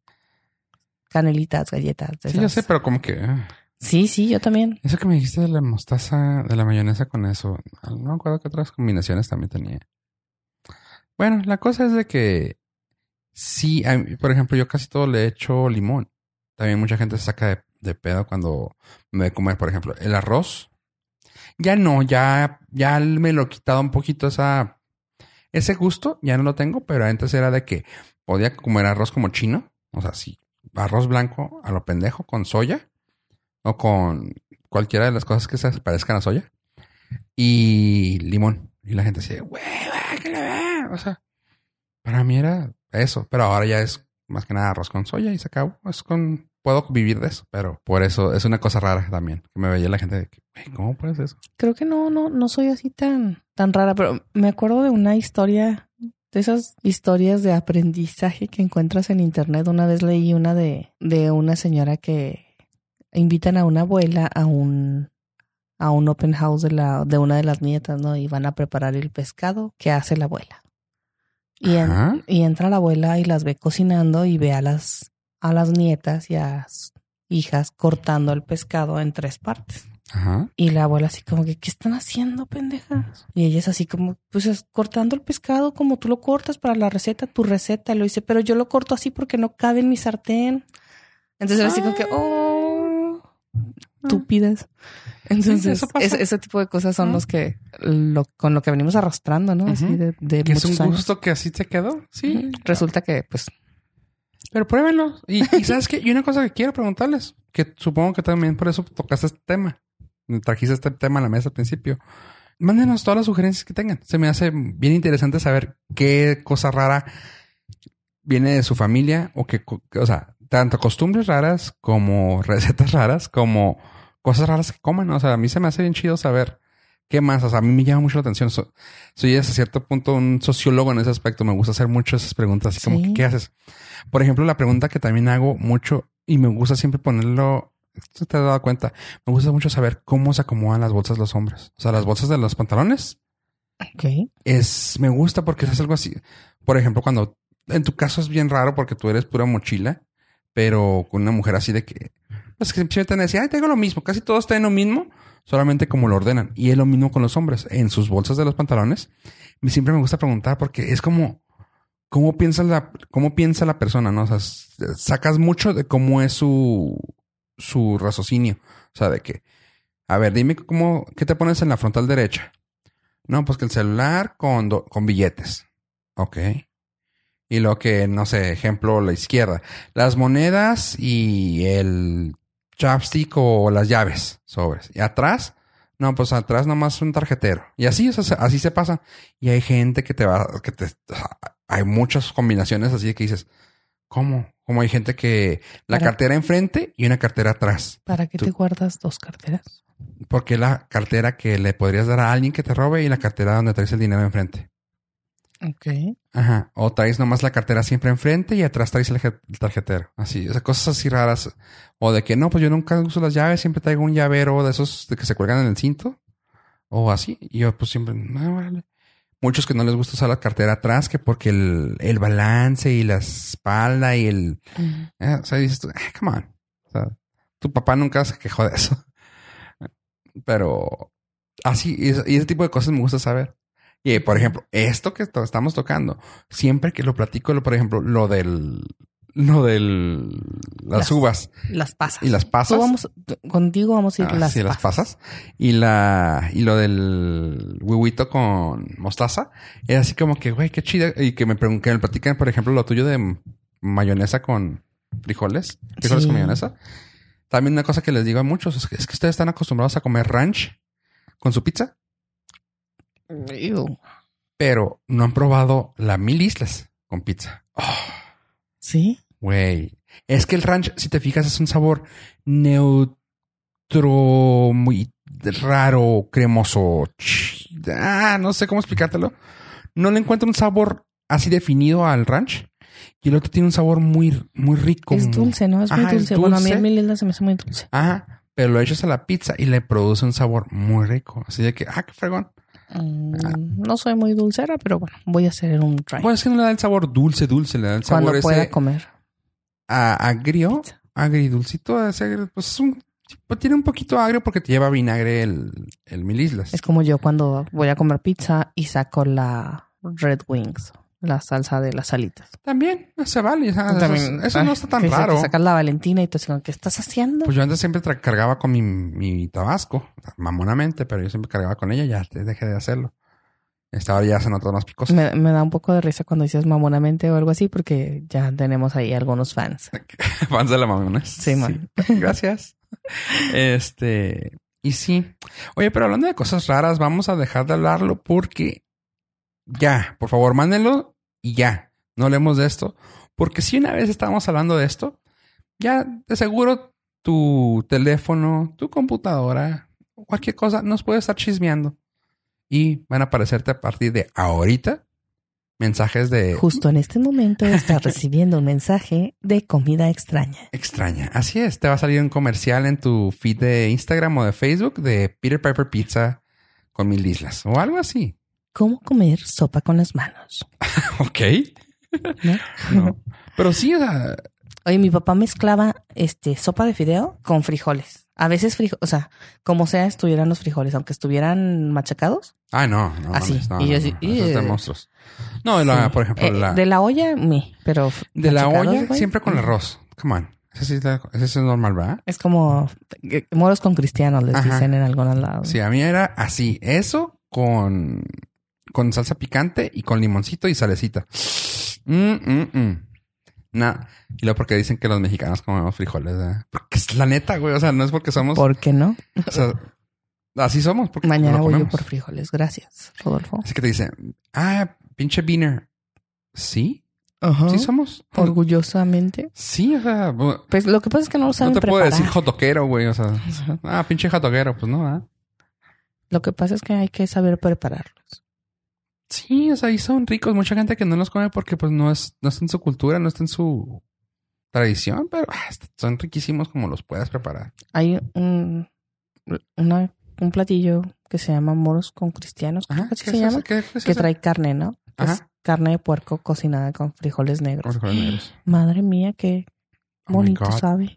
Canelitas, galletas. de Sí, yo sé, pero como que. ah, Sí, sí, yo también. Eso que me dijiste de la mostaza, de la mayonesa con eso. No me acuerdo qué otras combinaciones también tenía. Bueno, la cosa es de que sí, por ejemplo, yo casi todo le echo limón. También mucha gente se saca de, de pedo cuando me ve comer, por ejemplo, el arroz. Ya no, ya, ya me lo he quitado un poquito esa, ese gusto, ya no lo tengo, pero antes era de que podía comer arroz como chino. O sea, sí, arroz blanco a lo pendejo con soya o con cualquiera de las cosas que se parezcan a soya y limón. Y la gente decía, güey, que le ve. O sea, para mí era eso, pero ahora ya es más que nada arroz con soya y se acabó. Es con, puedo vivir de eso, pero por eso es una cosa rara también. Que me veía la gente de que, ¿cómo puedes eso? Creo que no, no, no soy así tan, tan rara, pero me acuerdo de una historia, de esas historias de aprendizaje que encuentras en internet. Una vez leí una de, de una señora que invitan a una abuela a un, a un open house de la, de una de las nietas, ¿no? Y van a preparar el pescado que hace la abuela. Y, en- y entra la abuela y las ve cocinando y ve a las, a las nietas y a las hijas cortando el pescado en tres partes. Ajá. Y la abuela así como que, ¿qué están haciendo, pendejas? Y ella es así como, pues es cortando el pescado como tú lo cortas para la receta, tu receta. Lo dice, pero yo lo corto así porque no cabe en mi sartén. Entonces era así como que, oh, estúpidas. Entonces, ese, tipo de cosas son Ah. los que, lo, con lo que venimos arrastrando, ¿no? Así de, de Que es un años. gusto que así te quedó. Sí. Resulta que, pues, Pero pruébenlo. Y, y sabes qué? Y una cosa que quiero preguntarles, que supongo que también por eso tocaste este tema. Trajiste este tema a la mesa al principio. Mándenos todas las sugerencias que tengan. Se me hace bien interesante saber qué cosa rara viene de su familia o que, co- o sea, tanto costumbres raras como recetas raras, como cosas raras que coman. O sea, a mí se me hace bien chido saber qué más. O sea, a mí me llama mucho la atención. So- soy hasta cierto punto un sociólogo en ese aspecto. Me gusta hacer mucho esas preguntas, así como, Sí. que, ¿qué haces? Por ejemplo, la pregunta que también hago mucho y me gusta siempre ponerlo, esto te has dado cuenta, me gusta mucho saber cómo se acomodan las bolsas los hombres. O sea, las bolsas de los pantalones ok. es, me gusta porque es algo así. Por ejemplo, cuando en tu caso es bien raro porque tú eres pura mochila, pero con una mujer así de que, pues que simplemente me decía, ay, tengo lo mismo, casi todos tienen lo mismo, solamente como lo ordenan. Y es lo mismo con los hombres, en sus bolsas de los pantalones. Siempre me gusta preguntar porque es como, ¿cómo piensa la, cómo piensa la persona? ¿No? O sea, sacas mucho de cómo es su, su raciocinio. O sea, de que, a ver, dime cómo, ¿qué te pones en la frontal derecha? No, pues que el celular con, do- con billetes. Ok. Y lo que, no sé, ejemplo, la izquierda. Las monedas y el chapstick o las llaves sobres. Y atrás, no, pues atrás nomás un tarjetero. Y así, o sea, se- así se pasa. Y hay gente que te va, que te, o sea, hay muchas combinaciones así que dices, ¿cómo? Como hay gente que la Para- cartera enfrente y una cartera atrás. ¿Para qué Tú- te guardas dos carteras? Porque la cartera que le podrías dar a alguien que te robe y la cartera donde traes el dinero enfrente. Ok. Ajá. O traes nomás la cartera siempre enfrente y atrás traes el, el tarjetero. Así, o sea, cosas así raras. O de que no, pues yo nunca uso las llaves, siempre traigo un llavero de esos de que se cuelgan en el cinto. O así. Y yo pues siempre, no, órale. Muchos que no les gusta usar la cartera atrás, que porque el, el balance y la espalda y el... eh, o sea, dices tú, "Ah, come on. O sea, tu papá nunca se quejó de eso. Pero así, y ese, y ese tipo de cosas me gusta saber. Y por ejemplo, esto que estamos tocando, siempre que lo platico, lo- por ejemplo, lo del lo del las, Las- uvas Las pasas. y las pasas. Vamos, contigo vamos a ir Ah, las, sí, las pasas. pasas. Y la, y lo del huevito con mostaza. Era así como que, güey, qué chida. Y que me que me platican, por ejemplo, lo tuyo de mayonesa con frijoles. Frijoles Sí. con mayonesa. También una cosa que les digo a muchos es que, es que ustedes están acostumbrados a comer ranch con su pizza, Ew. pero no han probado la mil islas con pizza. Oh, Sí. Güey. Es que el ranch, si te fijas, es un sabor neutro, muy raro, cremoso. Ah, no sé cómo explicártelo. No le encuentro un sabor así definido al ranch. Y el otro tiene un sabor muy, muy rico. Es dulce, ¿no? Es muy Ajá, es dulce. Bueno, a mí dulce. el mil islas se me hace muy dulce. Ajá. Pero lo echas a la pizza y le produce un sabor muy rico. Así de que, ah, qué fregón. Mm, No soy muy dulcera, pero bueno, voy a hacer un try. Bueno, es que no le da el sabor dulce, dulce. Le da el sabor cuando ese pueda comer. a- agrio. Pizza. agridulcito, ese agrio, pues es un pues tiene un poquito agrio porque te lleva vinagre el, el mil islas. Es como yo cuando voy a comer pizza y saco la Red Wings, la salsa de las alitas. También, se vale. o sea, eso, También, eso no ay, está tan raro. sacas la Valentina y así como, ¿qué estás haciendo? Pues yo antes siempre cargaba con mi, mi tabasco, mamonamente, pero yo siempre cargaba con ella, ya te- dejé de hacerlo. Esta hora ya se nota más picoso. me, me da un poco de risa cuando dices mamonamente o algo así porque ya tenemos ahí algunos fans. Fans de la mamones. Sí, man. Gracias. este, y sí. Oye, pero hablando de cosas raras, vamos a dejar de hablarlo porque ya, por favor, mándenlo y ya. No hablemos de esto. Porque si una vez estábamos hablando de esto, ya de seguro tu teléfono, tu computadora, cualquier cosa nos puede estar chismeando. Y van a aparecerte a partir de ahorita mensajes de Justo en este momento estás recibiendo un mensaje de comida extraña. extraña. Así es, te va a salir un comercial en tu feed de Instagram o de Facebook de Peter Piper Pizza con mil islas o algo así. ¿Cómo comer sopa con las manos? Ok. ¿No? No. Pero sí, o sea, Oye, mi papá mezclaba este sopa de fideo con frijoles. A veces frijoles, o sea, como sea estuvieran los frijoles, aunque estuvieran machacados. ah, no, no, Así. no, Y yo no, así, no, eso es de. No, la- Sí. por ejemplo, Eh, la, de la olla, mi, pero de la olla güey. siempre con arroz. Come on. Ese sí, es normal, ¿verdad? Es como eh, moros con cristianos, les Ajá. dicen en algunos lados. Sí, a mí era así. Eso con, con salsa picante y con limoncito y salecita. Mm, mm, mm. Nah. Y luego porque dicen que los mexicanos comemos frijoles, ¿verdad? Porque es la neta, güey. O sea, no es porque somos... ¿Por qué no? o sea, así somos. Porque Mañana lo voy yo por frijoles. Gracias, Rodolfo. Así que te dicen, ah, pinche beaner. ¿Sí? Ajá. ¿Sí somos? Orgullosamente. Sí, o sea... Pues lo que pasa es que no lo No saben te puedo preparar. decir jotoquero, güey. O sea, Ajá. ah, pinche jotoquero. Pues no, ¿verdad? Lo que pasa es que hay que saber prepararlos. Sí, o sea, y son ricos. Mucha gente que no los come porque pues no es, no está en su cultura, no está en su tradición, pero ah, son riquísimos como los puedas preparar. Hay un, una, un platillo que se llama moros con cristianos, así ¿qué se llama, que trae carne, ¿no? Es Ajá. carne de puerco cocinada con frijoles negros. Frijoles negros. Madre mía, qué Oh bonito sabe.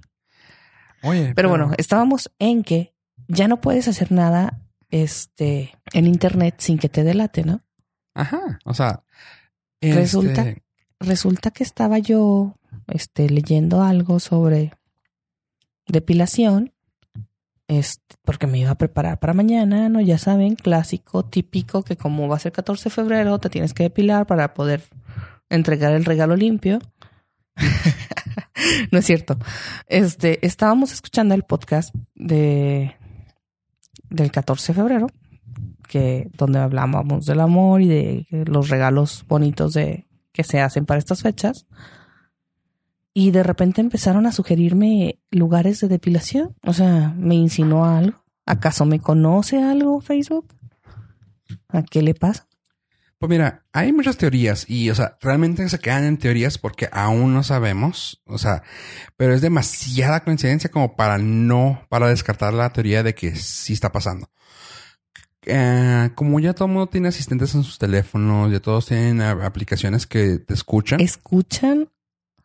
Oye, Pero bueno, estábamos en que ya no puedes hacer nada este en internet sin que te delate, ¿no? Ajá, o sea, Resulta- este, Resulta que estaba yo este leyendo algo sobre depilación este, porque me iba a preparar para mañana, ¿no? Ya saben, clásico, típico, que como va a ser 14 de febrero, te tienes que depilar para poder entregar el regalo limpio. no es cierto. Este, estábamos escuchando el podcast de del 14 de febrero, que donde hablábamos del amor y de los regalos bonitos de que se hacen para estas fechas. Y de repente empezaron a sugerirme lugares de depilación. O sea, me insinuó algo. ¿Acaso me conoce algo Facebook? ¿A qué le pasa? pues mira, hay muchas teorías y, o sea, realmente se quedan en teorías porque aún no sabemos, o sea, pero es demasiada coincidencia como para no, para descartar la teoría de que sí está pasando. Eh, como ya todo el mundo tiene asistentes en sus teléfonos, ya todos tienen aplicaciones que te escuchan. ¿Escuchan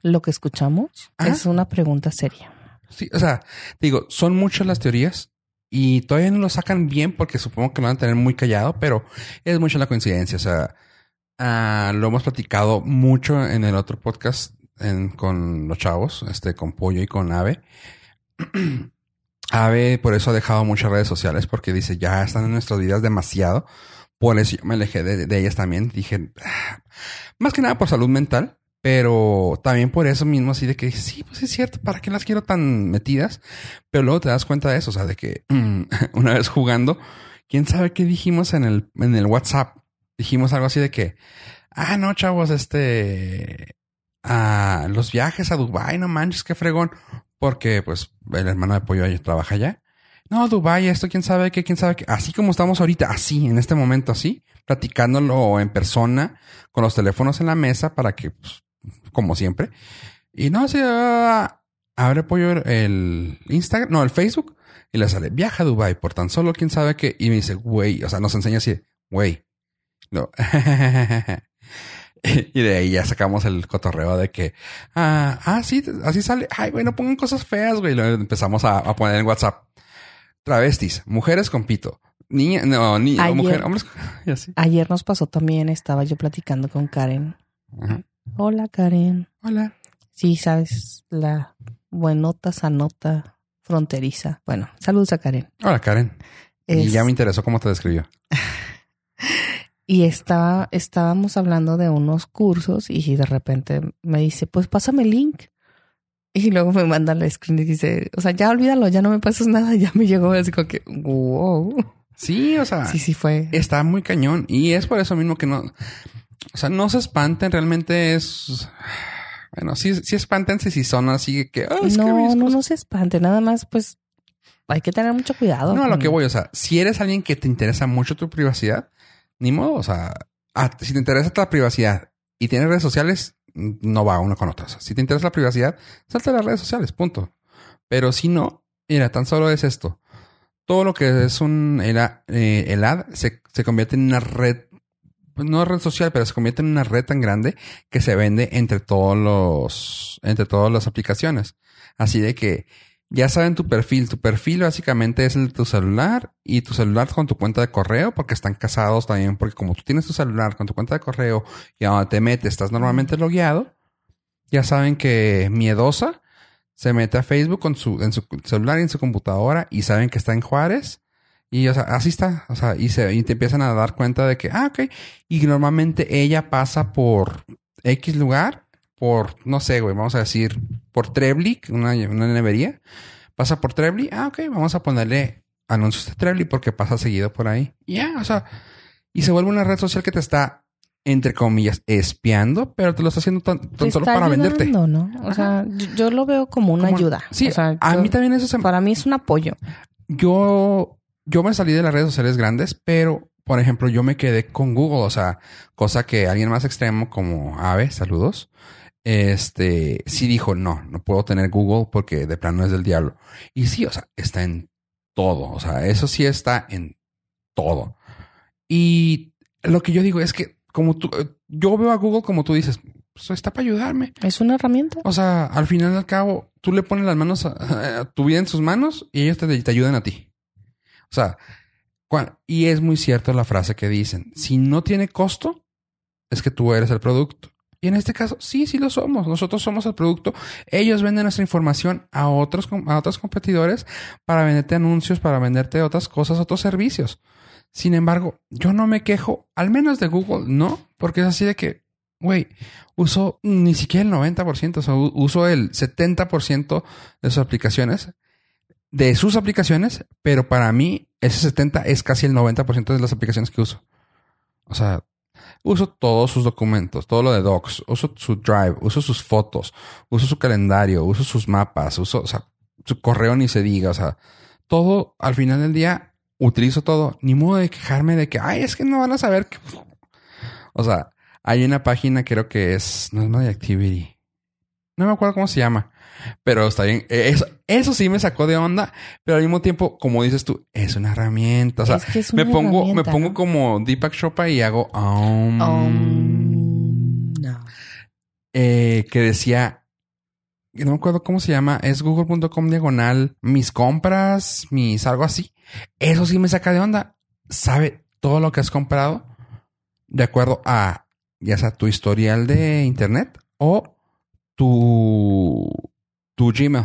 lo que escuchamos? Ajá. Es una pregunta seria. Sí, o sea, digo, son muchas las teorías y todavía no lo sacan bien porque supongo que lo van a tener muy callado, pero es mucha la coincidencia. O sea, ah, lo hemos platicado mucho en el otro podcast en- con los chavos, este, con Pollo y con Ave. Ave por eso ha dejado muchas redes sociales porque dice, ya están en nuestras vidas demasiado. Por eso yo me alejé de, ellas también. Dije, "Ah", más que nada por salud mental, pero también por eso mismo así de que sí, pues es cierto, ¿para qué las quiero tan metidas? Pero luego te das cuenta de eso, o sea, de que una vez jugando, quién sabe qué dijimos en el, en el WhatsApp. Dijimos algo así de que, ah, no, chavos, este, a los viajes a Dubai, no manches, qué fregón. Porque, pues, el hermano de Pollo ahí trabaja allá. No, Dubai, esto, quién sabe qué, quién sabe qué. Así como estamos ahorita, así, en este momento, así, platicándolo en persona, con los teléfonos en la mesa para que, pues, como siempre. Y no, se abre Pollo el Instagram, no, el Facebook, y le sale, viaja a Dubai por tan solo quién sabe qué. Y me dice, güey, o sea, nos enseña así, güey. No. y de ahí ya sacamos el cotorreo de que, ah, ah, sí, así sale. Ay, güey, no pongan cosas feas, güey. Luego empezamos a, a poner en WhatsApp. Travestis, mujeres con pito. Niña, no, ni, Ayer. mujer, hombres, y así. Ayer nos pasó también, estaba yo platicando con Karen. Ajá. Hola, Karen. Hola. Sí, sabes, la buenota, sanota, fronteriza. Bueno, saludos a Karen. Hola, Karen. Y ya me interesó cómo te describió. Y estaba, estábamos hablando de unos cursos y de repente me dice, pues pásame el link. Y luego me manda el screen y dice, o sea, ya olvídalo, ya no me pasas nada. Ya me llegó así como que, wow. Sí, o sea, Sí, sí fue. está muy cañón. Y es por eso mismo que no. O sea, no se espanten, realmente es. Bueno, sí, sí espántense si son así que. "Ah, es que no, no, cosas". no se espante. Nada más, pues, hay que tener mucho cuidado. No, a lo que voy, o sea, si eres alguien que te interesa mucho tu privacidad, ni modo, o sea, ah, si te interesa la privacidad y tienes redes sociales, no va uno con otras. Si te interesa la privacidad, salte a las redes sociales, punto. Pero si no, mira, tan solo es esto. Todo lo que es un el, a- eh, el ad se, se convierte en una red, pues no red social, pero se convierte en una red tan grande que se vende entre todos los, entre todas las aplicaciones. Así de que ya saben tu perfil. Tu perfil básicamente es el de tu celular y tu celular con tu cuenta de correo porque están casados también. Porque como tú tienes tu celular con tu cuenta de correo y a donde te metes estás normalmente logueado, ya saben que miedosa se mete a Facebook con su, en su celular y en su computadora y saben que está en Juárez. Y o sea, así está. O sea, y, se, y te empiezan a dar cuenta de que, ah, ok. Y normalmente ella pasa por X lugar, por, no sé, güey, vamos a decir, por Trebly, una, una nevería. Pasa por Trebly. Ah, ok, vamos a ponerle anuncios de Trebly porque pasa seguido por ahí. Y Ya, o sea, y se vuelve una red social que te está, entre comillas, espiando, pero te lo está haciendo tan, solo para venderte. ayudando, ¿no? O sea, yo, lo veo como una Como- ayuda. Sí, O sea, a yo- mí también eso se. Para mí es un apoyo. Yo, yo me salí de las redes sociales grandes, pero, por ejemplo, yo me quedé con Google, o sea, cosa que alguien más extremo como Ave, saludos, este, sí dijo, no, no puedo tener Google porque de plano es del diablo. Y sí, o sea, está en todo, o sea, eso sí está en todo. Y lo que yo digo es que, como tú, eh, yo veo a Google como tú dices, pues está para ayudarme. Es una herramienta. O sea, al final y al cabo, tú le pones las manos a, a tu vida en sus manos y ellos te, te ayudan a ti. O sea, y es muy cierto la frase que dicen, si no tiene costo, es que tú eres el producto. Y en este caso, sí, sí lo somos. Nosotros somos el producto. Ellos venden nuestra información a otros, a otros competidores para venderte anuncios, para venderte otras cosas, otros servicios. Sin embargo, yo no me quejo, al menos de Google, no, porque es así de que, güey, uso ni siquiera el 90%, o sea, uso el 70% de sus aplicaciones, de sus aplicaciones, pero para mí ese 70 es casi el 90% de las aplicaciones que uso. O sea, uso todos sus documentos, todo lo de Docs, uso su Drive, uso sus fotos, uso su calendario, uso sus mapas, uso, o sea, su correo ni se diga, o sea, todo al final del día utilizo todo, ni modo de quejarme de que, ay, es que no van a saber que, o sea, hay una página, creo que es, no es My Activity. No me acuerdo cómo se llama, pero está bien. Eh, Eso, eso sí me sacó de onda, pero al mismo tiempo, como dices tú, es una herramienta. O sea, Es que es me pongo, me pongo como Deepak Chopra y hago um, Um, no. eh, que decía, no me acuerdo cómo se llama, es google.com diagonal, mis compras, mis algo así. Eso sí me saca de onda. Sabe todo lo que has comprado de acuerdo a ya sea tu historial de internet o tu, tu Gmail.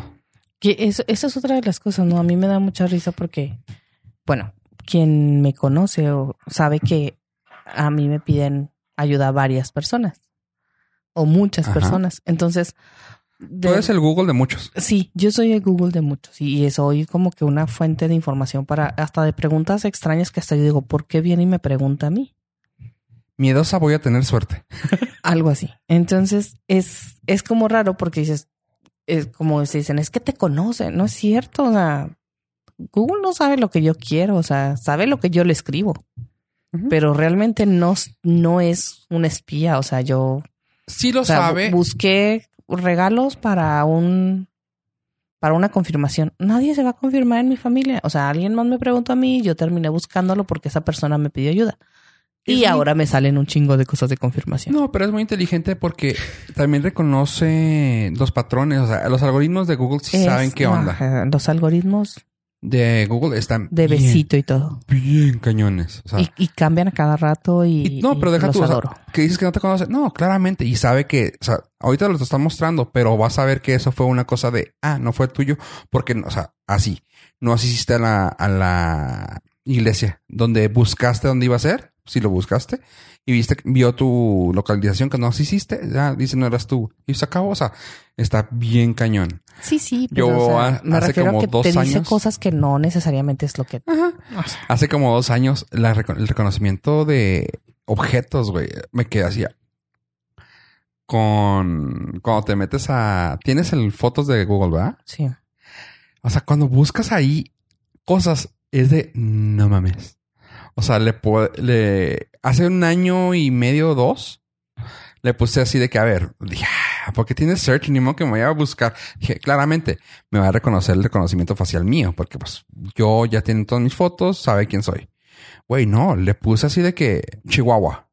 Que eso, esa es otra de las cosas, ¿no? A mí me da mucha risa porque, bueno, quien me conoce o sabe que a mí me piden ayuda a varias personas o muchas Ajá. personas. Entonces, Tú eres el Google de muchos. sí, yo soy el Google de muchos y soy como que una fuente de información para hasta de preguntas extrañas que hasta yo digo, ¿por qué viene y me pregunta a mí? Miedosa voy a tener suerte. Algo así. Entonces es, es como raro porque dices, es como se dicen, es que te conocen, no es cierto. O sea, Google no sabe lo que yo quiero, o sea, sabe lo que yo le escribo, pero realmente no, no es un espía. O sea, yo Sí lo o sea, sabe. bu- busqué regalos para un para una confirmación. Nadie se va a confirmar en mi familia. O sea, alguien más me preguntó a mí y yo terminé buscándolo porque esa persona me pidió ayuda. Y muy- ahora me salen un chingo de cosas de confirmación. No, pero es muy inteligente porque también reconoce los patrones. O sea, los algoritmos de Google sí Es- saben qué onda. los algoritmos De Google están de bien, besito y todo. bien cañones. O sea, y, y cambian a cada rato y, Y- no, pero deja tú, o sea, que dices que no te conoce. No, claramente. Y sabe que, o sea, ahorita lo te está mostrando, pero vas a ver que eso fue una cosa de, ah, no fue tuyo, porque, o sea, así. No asististe a la, a la iglesia donde buscaste dónde iba a ser, si lo buscaste, y viste, vio tu localización que no asististe, ya dice no eras tú. Y se acabó, o sea, está bien cañón. Sí, sí, pero Yo, o sea, me hace refiero a como que dos te dice años- cosas que no necesariamente es lo que... Ajá. o sea, Hace como dos años, la el reconocimiento de objetos, güey, me quedé así. Con cuando te metes a. Tienes el fotos de Google, ¿verdad? sí. O sea, cuando buscas ahí cosas, es de no mames. O sea, le, le hace un año y medio o dos, le puse así de que, a ver, dije, "Ah, porque tienes search, ni modo que me vaya a buscar. Dije, claramente, me va a reconocer el reconocimiento facial mío, porque pues yo ya tiene todas mis fotos, sabe quién soy. Güey, no, le puse así de que Chihuahua.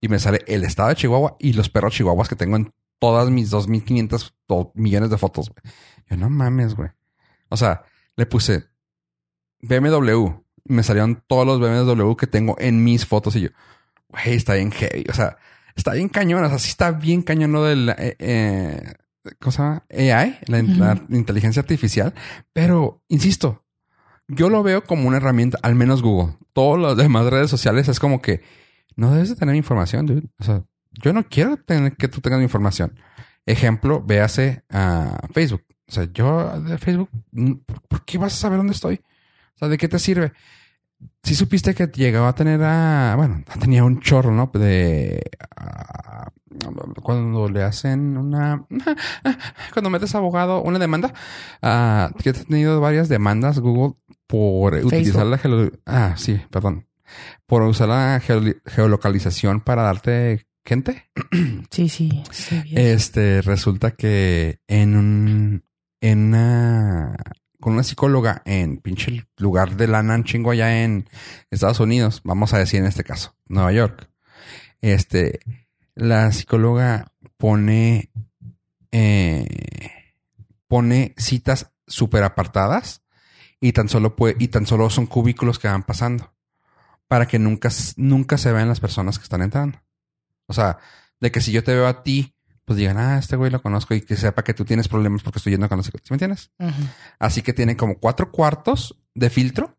Y me sale el estado de Chihuahua y los perros chihuahuas que tengo en todas mis 2500 o millones de fotos. Yo no mames, güey. O sea, le puse BMW. Me salieron todos los BMW que tengo en mis fotos. Y yo, güey, está bien heavy. O sea, está bien cañón. O sea, sí está bien cañón lo del... Eh, eh, ¿Cómo se llama? AI, la, inteligencia artificial. Pero, insisto, yo lo veo como una herramienta, al menos Google. Todas las demás redes sociales es como que no debes de tener información, dude. O sea, yo no quiero tener que tú tengas mi información. Ejemplo, véase a Facebook. O sea, yo de Facebook, mm, ¿por- ¿por qué vas a saber dónde estoy? Sea, ¿de qué te sirve? Si supiste que llegaba a tener a, bueno, tenía un chorro, ¿no? De ah, cuando le hacen una, cuando metes abogado, una demanda, ah, que he tenido varias demandas Google por utilizar la geo- ah, sí, perdón, por usar la geo- geolocalización para darte gente. Sí, sí. sí. Este resulta que en un en una con una psicóloga en pinche lugar de lana un chingo allá en Estados Unidos, vamos a decir en este caso, Nueva York. Este la psicóloga pone eh, pone citas súper apartadas y tan solo y tan solo son cubículos que van pasando para que nunca, nunca se vean las personas que están entrando. O sea, de que si yo te veo a ti, pues digan, ah, este güey lo conozco y que sepa que tú tienes problemas porque estoy yendo con los. ¿Sí me entiendes? Así que tiene como cuatro cuartos de filtro.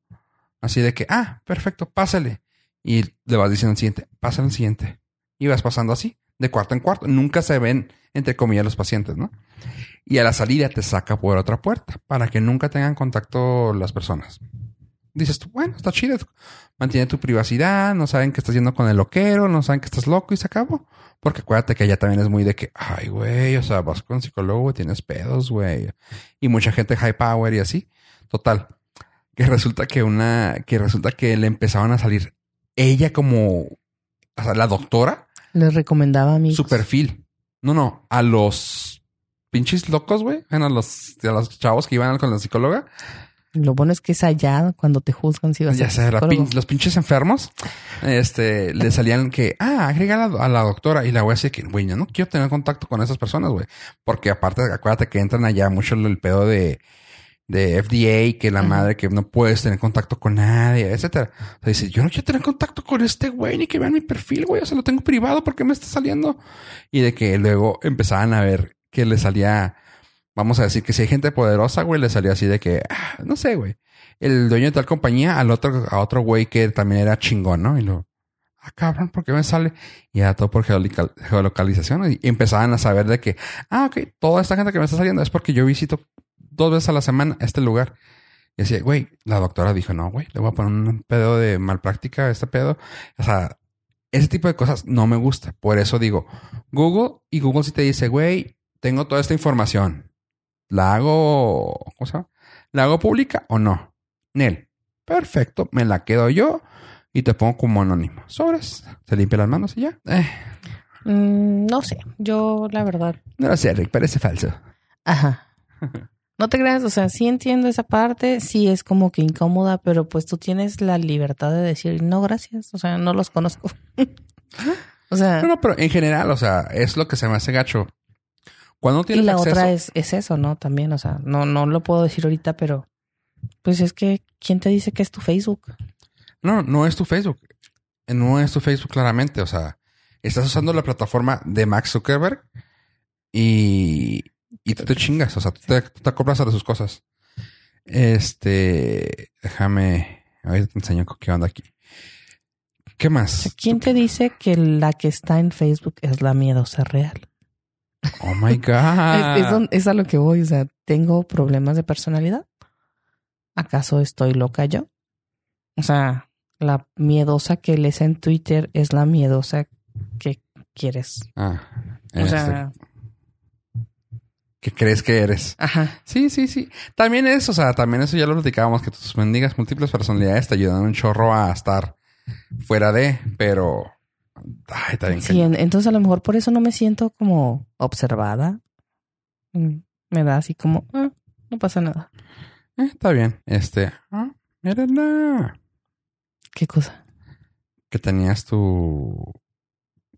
Así de que, ah, perfecto, pásale. Y le vas diciendo al siguiente, pásale al siguiente. Y vas pasando así, de cuarto en cuarto. Nunca se ven, entre comillas, los pacientes, ¿no? Y a la salida te saca por otra puerta para que nunca tengan contacto las personas. Dices tú, bueno, está chido. Mantiene tu privacidad, no saben que estás yendo con el loquero, no saben que estás loco y se acabó. Porque acuérdate que allá también es muy de que, ay, güey, o sea, vas con psicólogo, tienes pedos, güey. Y mucha gente high power y así. Total. Que resulta que una, que resulta que le empezaban a salir ella como, o sea, la doctora, Les recomendaba a mí. su perfil. No, no, a los pinches locos, güey. Bueno, a los, a los chavos que iban con la psicóloga. Lo bueno es que es allá cuando te juzgan si vas Ya a sé, pin- los pinches enfermos, este, le salían que, ah, agrega a la, doctora. Y la güey así que, güey, yo no quiero tener contacto con esas personas, güey. Porque aparte, acuérdate que entran allá mucho el pedo de, de FDA, que la madre, que no puedes tener contacto con nadie, etcétera. O sea, dice, yo no quiero tener contacto con este güey, ni que vean mi perfil, güey. O sea, lo tengo privado, ¿por qué me está saliendo? Y de que luego empezaban a ver que le salía, vamos a decir que si hay gente poderosa, güey, le salía así de que, ah, no sé, güey, el dueño de tal compañía al otro, a otro güey que también era chingón, ¿no? Y lo, ah, cabrón, ¿por qué me sale? Y era todo por geolocal- geolocalización. Y empezaban a saber de que, ah, ok, toda esta gente que me está saliendo es porque yo visito dos veces a la semana este lugar. Y decía, güey, la doctora dijo, no, güey, le voy a poner un pedo de malpráctica a este pedo. O sea, ese tipo de cosas no me gusta. Por eso digo, Google y Google si te dice, güey, tengo toda esta información. ¿La hago, ¿cómo se llama? ¿La hago pública o no? Nel, perfecto, me la quedo yo y te pongo como anónimo. Sobres, se limpia las manos y ya. Eh, Mm, no sé, yo la verdad. no lo sé, Rick, parece falso. Ajá. No te creas, o sea, sí entiendo esa parte, sí es como que incómoda, pero pues tú tienes la libertad de decir, no, gracias, o sea, no los conozco. o sea, No, no, pero en general, o sea, es lo que se me hace gacho. Cuando y la acceso, otra es, es eso, ¿no? También, o sea, no, no lo puedo decir ahorita, pero pues es que, ¿quién te dice que es tu Facebook? No, no es tu Facebook. No es tu Facebook claramente. O sea, estás usando la plataforma de Max Zuckerberg y, y tú te chingas. O sea, tú te, tú te acoplas a sus cosas. Este, déjame, ahorita te enseño qué onda aquí. ¿Qué más? ¿Quién te dice que la que está en Facebook es la miedosa real? Oh my God. Es, es- es a lo que voy, o sea, ¿tengo problemas de personalidad? ¿Acaso estoy loca yo? O sea, la miedosa que lees en Twitter es la miedosa que quieres. Ah, O este, sea, ¿qué crees que eres? ajá. Sí, sí, sí. También eso, o sea, también eso ya lo platicábamos, que tus mendigas múltiples personalidades te ayudan un chorro a estar fuera de, pero... Ay, está bien Sí, en- entonces a lo mejor por eso no me siento como observada. Mm, Me da así como, ah, no pasa nada. Eh, está bien. Este... Ah, mírala. ¿Qué cosa? Que tenías tu...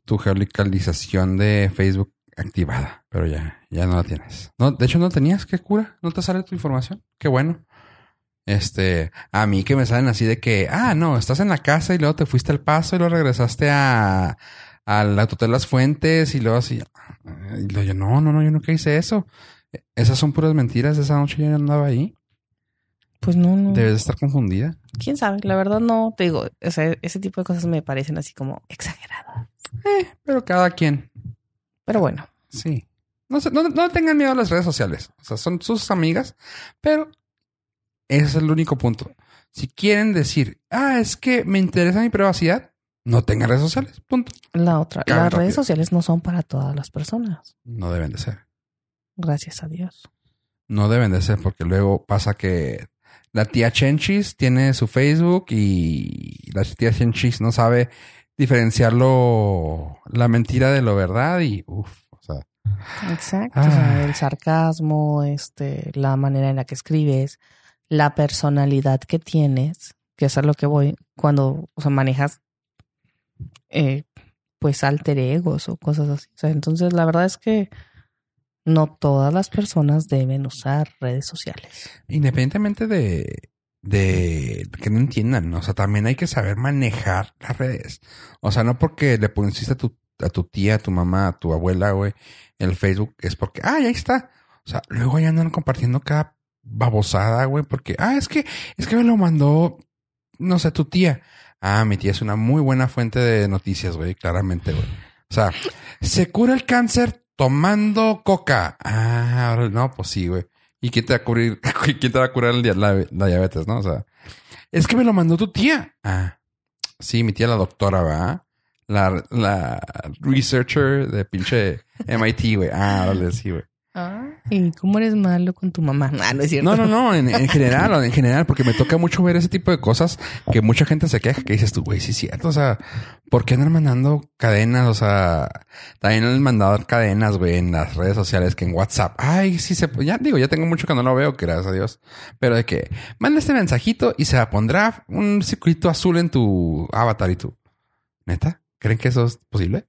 Tu geolocalización de Facebook activada, pero ya, ya no la tienes. No, de hecho no tenías, qué cura, no te sale tu información, qué bueno. Este, a mí que me salen así de que, ah, no, estás en la casa y luego te fuiste al paso y luego regresaste a, a la Hotel Las Fuentes y luego así, y luego yo, no, no, no, yo nunca hice eso. Esas son puras mentiras, esa noche yo no andaba ahí. Pues no, no. Debes de estar confundida. ¿Quién sabe? La verdad no, te digo, o sea, ese tipo de cosas me parecen así como exageradas. Pero cada quien, Pero bueno, sí. No, no, no tengan miedo a las redes sociales. O sea, son sus amigas, pero ese es el único punto. Si quieren decir, ah, es que me interesa mi privacidad, no tengan redes sociales. Punto. la otra, Cabe las redes sociales no son para todas las personas. No deben de ser. Gracias a Dios. No deben de ser porque luego pasa que la tía Chenchis tiene su Facebook y la tía Chenchis no sabe diferenciarlo la mentira de lo verdad y uff, o sea, Exacto. O sea, Ah. el sarcasmo, este, la manera en la que escribes, la personalidad que tienes, que es a lo que voy, cuando o sea, manejas eh, pues alter egos o cosas así. O sea, entonces la verdad es que no todas las personas deben usar redes sociales. independientemente de, de que no entiendan, o sea, también hay que saber manejar las redes. O sea, no porque le pusiste a tu, a tu tía, a tu mamá, a tu abuela, güey, el Facebook, es porque, ah, ahí está. O sea, luego ya andan compartiendo cada babosada, güey, porque, ah, es que, es que me lo mandó, no sé, tu tía. Ah, mi tía es una muy buena fuente de noticias, güey, claramente, güey. O sea, se cura el cáncer tomando coca. Ah, no, pues sí, güey. ¿Y quién te va a cubrir? ¿Quién te va a curar el la, diabetes, no? O sea, es que me lo mandó tu tía. Ah, sí, mi tía la doctora, ¿va? La, la researcher de pinche MIT, güey. Ah, órale, sí, güey. ¿Y cómo eres malo con tu mamá? Ah, no es cierto. No, no, no, en, en general, en general, porque me toca mucho ver ese tipo de cosas que mucha gente se queja, que dices tú, güey, sí es cierto, o sea, ¿por qué andan mandando cadenas? O sea, también han mandado cadenas, güey, en las redes sociales que en WhatsApp. Ay, sí se, ya digo, ya tengo mucho que no lo veo, gracias a Dios, pero de que manda este mensajito y se pondrá un circuito azul en tu avatar y tú, ¿neta? ¿Creen que eso es posible?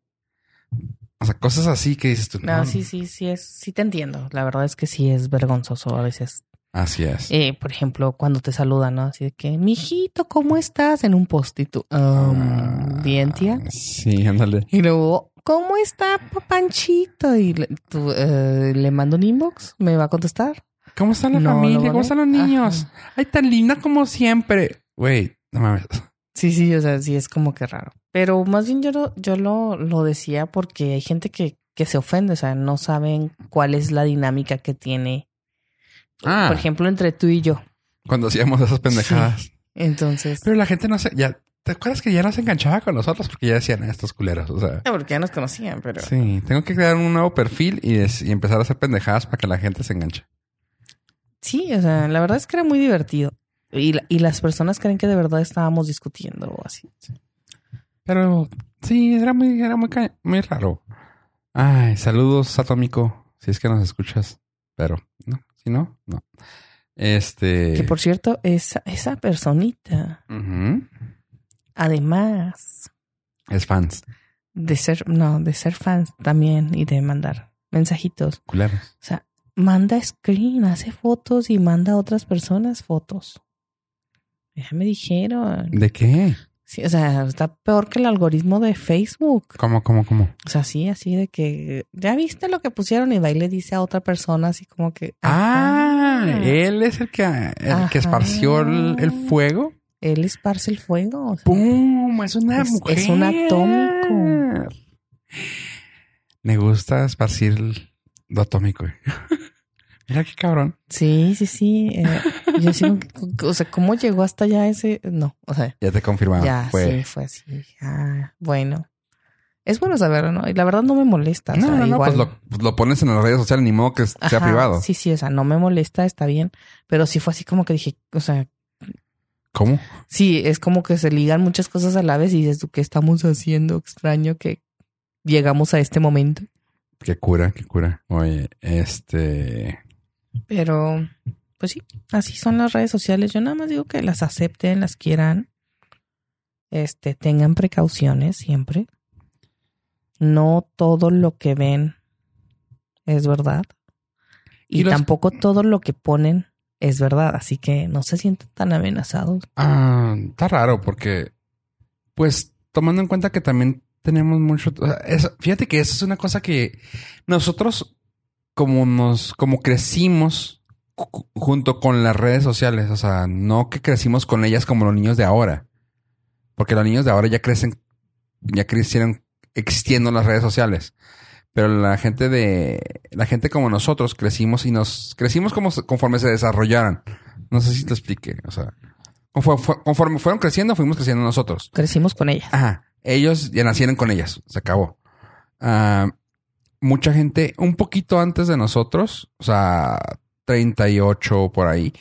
O sea, cosas así que dices tú, No, sí, sí, sí es, sí te entiendo. La verdad es que sí es vergonzoso a veces Así es. Eh, por ejemplo, cuando te saludan, ¿no? Así de que, mijito, ¿cómo estás? En un post y tú, "Um, Ah, bien, tía. Sí, ándale. Y luego, ¿cómo está Panchito? Y le, tú, eh, le mando un inbox, ¿me va a contestar? ¿Cómo está la No, familia? ¿Cómo están los niños? Ajá. Ay, tan linda como siempre. Güey, no mames. Sí, sí, o sea, sí es como que raro. Pero más bien yo lo, yo lo, lo decía porque hay gente que, que se ofende, o sea, no saben cuál es la dinámica que tiene, Ah, por ejemplo, entre tú y yo. cuando hacíamos esas pendejadas. Entonces, Pero la gente no se... Ya, ¿Te acuerdas que ya no se enganchaba con nosotros? Porque ya decían "Ah, estos culeros. O sea... Porque ya nos conocían, pero Sí, tengo que crear un nuevo perfil y, des- y empezar a hacer pendejadas para que la gente se enganche. sí, o sea, la verdad es que era muy divertido. Y, y las personas creen que de verdad estábamos discutiendo o así. Pero sí, era muy, era muy, muy raro. Ay, saludos, Atómico, si es que nos escuchas. Pero, no, si no, no. Este. Que por cierto, esa, esa personita, además Es fans, de ser, no, de ser fans también y de mandar mensajitos, culeros. o sea, manda screen, hace fotos y manda a otras personas fotos. Ya me dijeron. ¿De qué? Sí, o sea, está peor que el algoritmo de Facebook. ¿Cómo, cómo, cómo? O sea, sí, así de que ya viste lo que pusieron y va y le dice a otra persona así como que Ah, él es el que, el que esparció el, el fuego. él esparce el fuego. o sea, ¡Pum! Es una Es- mujer. es un atómico. Me gusta esparcir lo atómico. Mira qué cabrón. Sí, sí, sí. eh, yo sigo, o sea, ¿cómo llegó hasta allá ese? No, o sea, Ya te confirmaron. ya, Fue. sí, fue así. Ah, bueno. Es bueno saberlo, ¿no? Y la verdad no me molesta. o No, sea, no, no, igual- pues lo, pues lo pones en las redes sociales, ni modo que sea Ajá, privado. Sí, sí, o sea, no me molesta, está bien. Pero sí fue así como que dije, o sea, ¿Cómo? sí, es como que se ligan muchas cosas a la vez y dices, ¿tú qué estamos haciendo? Extraño que llegamos a este momento. Qué cura, qué cura. Oye, este. Pero, pues sí, así son las redes sociales. Yo nada más digo que las acepten, las quieran. Este, tengan precauciones siempre. No todo lo que ven es verdad. Y, Y los- tampoco todo lo que ponen es verdad. Así que no se sientan tan amenazados. Ah, está raro porque, pues, tomando en cuenta que también tenemos mucho. o sea, es- fíjate que eso es una cosa que nosotros, como nos, como crecimos ju- junto con las redes sociales, o sea, no que crecimos con ellas como los niños de ahora, porque los niños de ahora ya crecen, ya crecieron existiendo las redes sociales. Pero la gente de la gente como nosotros crecimos y nos crecimos como conforme se desarrollaran. No sé si te explique, o sea, conforme, fue- conforme fueron creciendo, fuimos creciendo nosotros. Crecimos con ellas. Ajá. Ellos ya nacieron con ellas. Se acabó. Ah, mucha gente, un poquito antes de nosotros, o sea, 38 por ahí,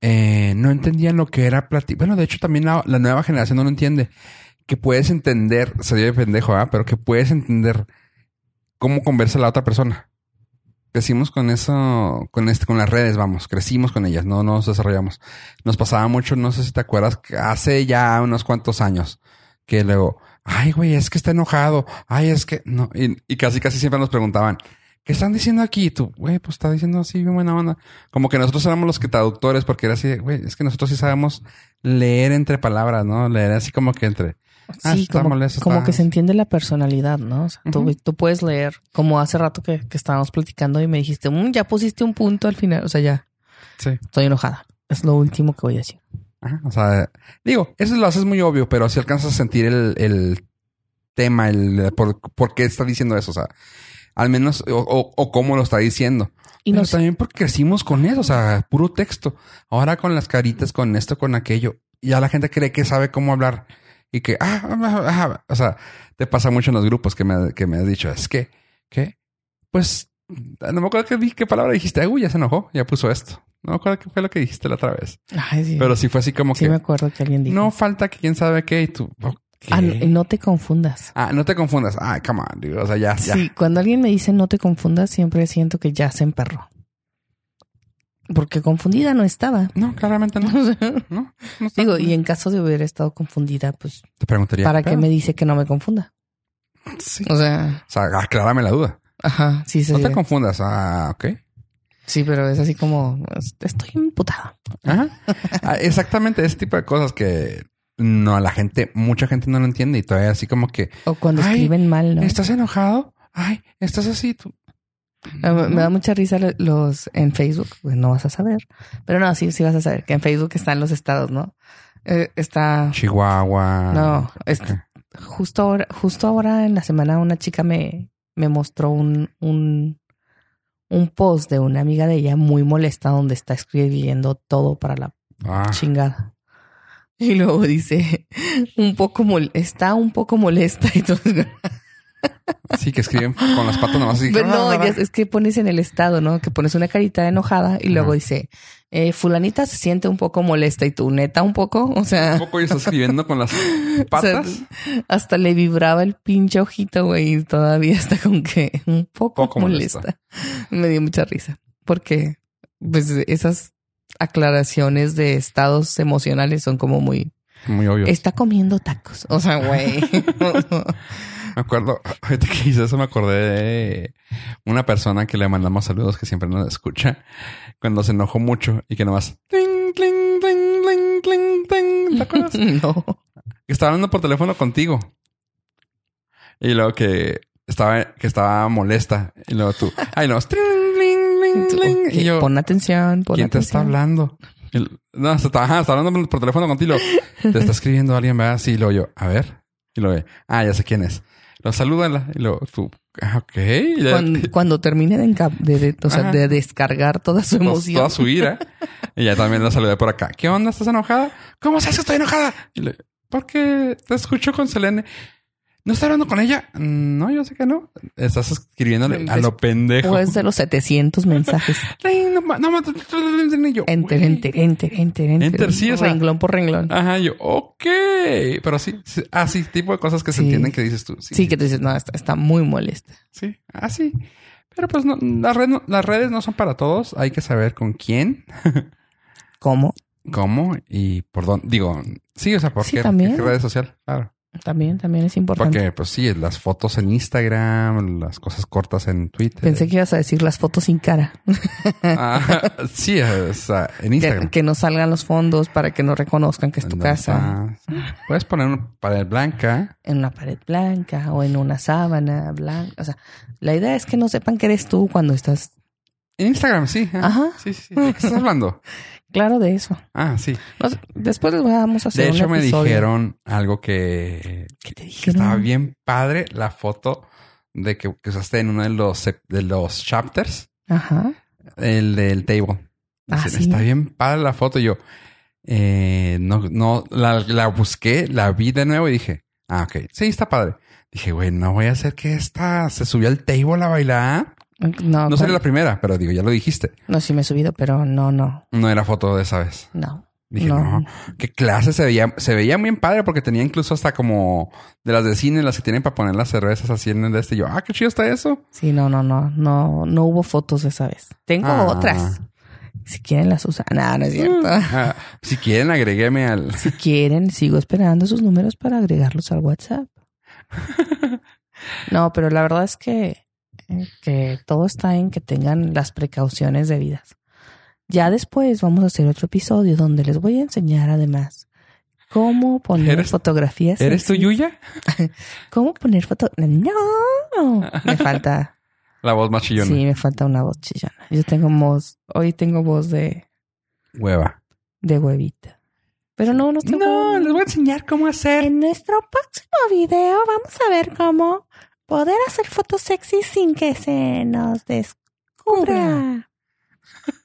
eh, no entendían lo que era platicar. Bueno, de hecho, también la, nueva generación no lo entiende. Que puedes entender, sería de pendejo, ¿ah? pero que puedes entender cómo conversa la otra persona. Crecimos con eso, con este, con las redes, vamos, crecimos con ellas, no nos desarrollamos. Nos pasaba mucho, no sé si te acuerdas, hace ya unos cuantos años, que luego, ay, güey, es que está enojado, ay, es que no, y, y casi, casi siempre nos preguntaban, ¿qué están diciendo aquí? Y tú, güey, pues está diciendo así, bien buena onda. Como que nosotros éramos los que traductores, porque era así, güey, es que nosotros sí sabemos leer entre palabras, ¿no? Leer así como que entre. Ah, Sí, como, molesto, como está- que se entiende la personalidad, ¿no? O sea, tú- tú, puedes leer, como hace rato que, que estábamos platicando y me dijiste, "Mm, ya pusiste un punto al final, o sea, ya Sí. estoy enojada. Es lo último que voy a decir. Ajá, o sea, digo, eso lo haces muy obvio, pero si alcanzas a sentir el, el tema, el por, por qué está diciendo eso, o sea, al menos, o, o- o cómo lo está diciendo. Y pero nos, también porque crecimos con eso, o sea, puro texto. Ahora con las caritas, con esto, con aquello, ya la gente cree que sabe cómo hablar y que, ah, ah, ah, o sea, te pasa mucho en los grupos que me, que me has dicho, es que, ¿qué? Pues, no me acuerdo qué, qué palabra dijiste, uy, ya se enojó, ya puso esto. No me acuerdo qué fue lo que dijiste la otra vez. Ay, sí, Pero sí fue así como sí que, me acuerdo que alguien dijo. no falta que quién sabe qué y tú. Ah, no, no te confundas. Ah, no te confundas. Ah, come on, dude. O sea, ya, ya. Sí, cuando alguien me dice no te confundas, siempre siento que ya se emperró. Porque confundida no estaba. No, claramente no. No, no Digo, y en caso de haber estado confundida, pues, te preguntaría. ¿para qué me dice que no me confunda? Sí. O sea, O sea, aclárame la duda. ajá, sí, No sí. te confundas. Ah, ok. Sí, pero es así como estoy imputada. Ajá. Ah, Exactamente, ese tipo de cosas que no la gente, mucha gente no lo entiende y todavía así como que O cuando escriben mal, ¿no? ¿estás enojado? Ay, estás así tú. Ah, Me da mucha risa lo- los en Facebook, pues no vas a saber. Pero no, sí, sí vas a saber que en Facebook están los estados, ¿no? Eh, está Chihuahua. No, es- Ok. justo ahora, justo ahora en la semana una chica me, me mostró un, un, un post de una amiga de ella muy molesta donde está escribiendo todo para la Ah, chingada. Y luego dice, un poco mol está un poco molesta y todo. sí, que escriben con las patas nomás así. Pero no, Ah, ya es que pones en el estado, ¿no? Que pones una carita enojada y luego dice, eh, fulanita se siente un poco molesta y tú, neta, un poco, o sea, Un poco y escribiendo con las patas. O sea, hasta le vibraba el pinche ojito, güey, y todavía está con que un poco, Poco molesta. molesta. Me dio mucha risa porque pues esas aclaraciones de estados emocionales son como muy Muy obvio. está comiendo tacos. O sea, güey. Me acuerdo, ahorita que hice eso, me acordé de una persona que le mandamos saludos que siempre nos escucha cuando se enojó mucho y que nomás. Cling, cling, cling. ¿Te acuerdas? no. que estaba hablando por teléfono contigo. Y luego que estaba, que estaba molesta. Y luego tú, ay no, tling, tling, tling, tling. Y yo, pon atención, pon ¿quién te está atención. hablando? No, está, ajá, está hablando por teléfono contigo. Te está escribiendo alguien, ¿verdad? Sí, y luego yo, a ver. Y luego, ah, ya sé quién es. Lo salúdala. Y luego tú, ah, ok. Cuando, cuando termine de, de- de- o sea, Ajá. de descargar toda su emoción. Toda su ira. y ya también la saludé por acá. ¿Qué onda? ¿Estás enojada? ¿Cómo sabes que estoy enojada? Y le, porque te escucho con Selene. ¿No estás hablando con ella? "Mm, No, yo sé que no. Estás escribiéndole a lo pendejo. Después de los 700 mensajes. No, no, yo, Enter, enter, enter, enter, enter. Sí, renglón por renglón. Ajá, yo, ok. Pero sí, sí, así, tipo de cosas que se entienden que dices tú. Sí, que te dices, no, está, está muy molesta. Sí, así. Pero pues no, las, redes no- las redes no son para todos. Hay que saber con quién, ¿Cómo? cómo y por dónde. Digo, sí, o sea, por qué, también. qué red social. Claro. También, también es importante. Porque, pues sí, las fotos en Instagram, las cosas cortas en Twitter. Pensé que ibas a decir las fotos sin cara. Ah, sí, o sea, en Que, Instagram. que no salgan los fondos para que no reconozcan que es tu En casa. Puedes poner una pared blanca. En una pared blanca o en una sábana blanca. O sea, la idea es que no sepan que eres tú cuando estás En Instagram, sí. Ajá. Sí, sí. ¿De qué estás hablando? claro de eso. Ah, sí. Después les vamos a hacer De hecho, un me dijeron algo que, ¿Qué te que dijeron? estaba bien padre la foto de que, que usaste en uno de los, de los chapters, Ajá. el del table. Ah, Dicen, ¿sí? Está bien padre la foto. Yo, eh, no, no, la, la busqué, la vi de nuevo y dije, ah, ok, sí, está padre. Dije, güey, no voy a hacer que esta se subió al table a bailar. No, No sería la primera, pero digo, ya lo dijiste. no, sí me he subido, pero no, no, No era foto de esa vez. no. Dije, no, qué clase se veía, se veía bien padre porque tenía incluso hasta como de las de cine, las que tienen para poner las cervezas así en el de este. Yo, ah, qué chido está eso. Sí, no, no, no, no, no hubo fotos esa vez. Tengo Ah. otras. Si quieren las usan. No, no es cierto. Ah, si quieren, agregueme al. Si quieren, sigo esperando sus números para agregarlos al WhatsApp. No, pero la verdad es que, que todo está en que tengan las precauciones debidas. Ya después vamos a hacer otro episodio donde les voy a enseñar además cómo poner ¿Eres- fotografías. ¿Eres tú, sexys. Yuya? ¿Cómo poner foto? No, me falta. La voz más chillona. Sí, me falta una voz chillona. Yo tengo voz, hoy tengo voz de, Hueva. de huevita. Pero no, no estoy No, les voy a enseñar cómo hacer. En nuestro próximo video vamos a ver cómo poder hacer fotos sexy sin que se nos descubra.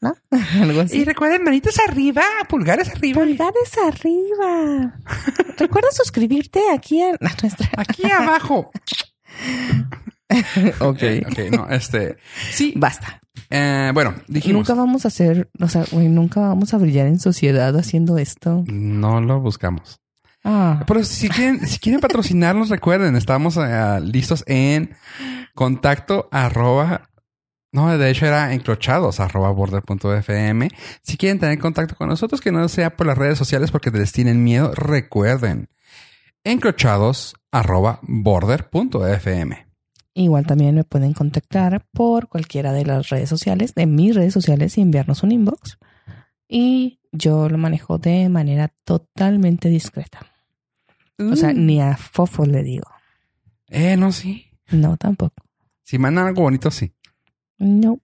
¿No? Algo así. Y recuerden, manitas arriba, pulgares arriba. Pulgares arriba. Recuerda suscribirte aquí a nuestra. Aquí abajo. Ok. ok, no, este. Sí. Basta. eh, bueno, dijimos. Nunca vamos a hacer, o sea, güey, nunca vamos a brillar en sociedad haciendo esto. No lo buscamos. Ah, Pero si quieren, si quieren patrocinarnos, recuerden, estamos eh, listos en contacto arroba. No, de hecho era encrochados arroba border.fm. Si quieren tener contacto con nosotros, que no sea por las redes sociales porque les tienen miedo, recuerden encrochados arroba border.fm. Igual también me pueden contactar por cualquiera de las redes sociales, de mis redes sociales y enviarnos un inbox. Y yo lo manejo de manera totalmente discreta. O sea, Mm. ni a Fofo le digo. Eh, no, sí. No, tampoco. Si mandan algo bonito, sí. No,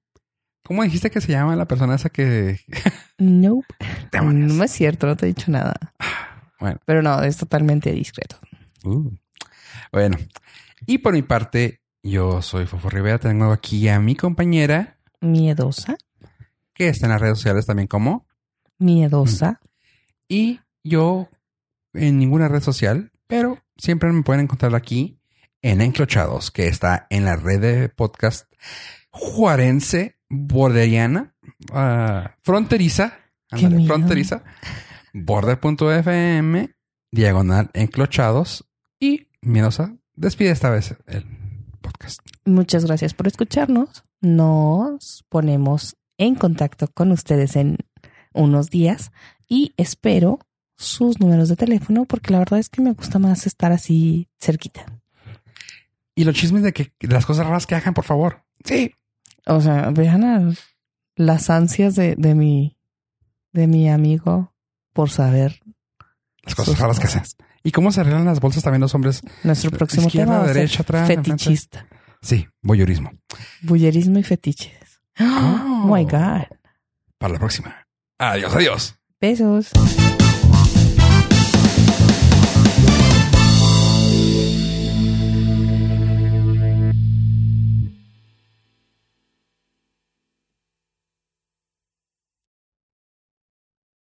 ¿Cómo dijiste que se llama la persona esa que... no. No es cierto, no te he dicho nada. Bueno. Pero no, es totalmente discreto. Uh. Bueno, y por mi parte, yo soy Fofo Rivera. Tengo aquí a mi compañera, Miedosa, que está en las redes sociales también como... miedosa. Y yo en ninguna red social, pero siempre me pueden encontrar aquí en Enclochados, que está en la red de podcast juarense, borderiana, ah, fronteriza, miedo. fronteriza, border.fm, diagonal Enclochados y Miedosa despide esta vez el podcast. Muchas gracias por escucharnos. Nos ponemos en contacto con ustedes en unos días y espero sus números de teléfono porque la verdad es que me gusta más estar así cerquita. Y los chismes de que de las cosas raras que hagan, por favor. Sí. O sea, vean a las ansias de, de mi de mi amigo por saber Las cosas raras que hacen. ¿Y cómo se arreglan las bolsas también los hombres? Nuestro próximo Izquierda, tema va a ser derecha, atrás, enfrente. fetichista, Sí, voyeurismo. bullerismo y fetiches. Oh. Oh my god. Para la próxima. Adiós, adiós. Besos.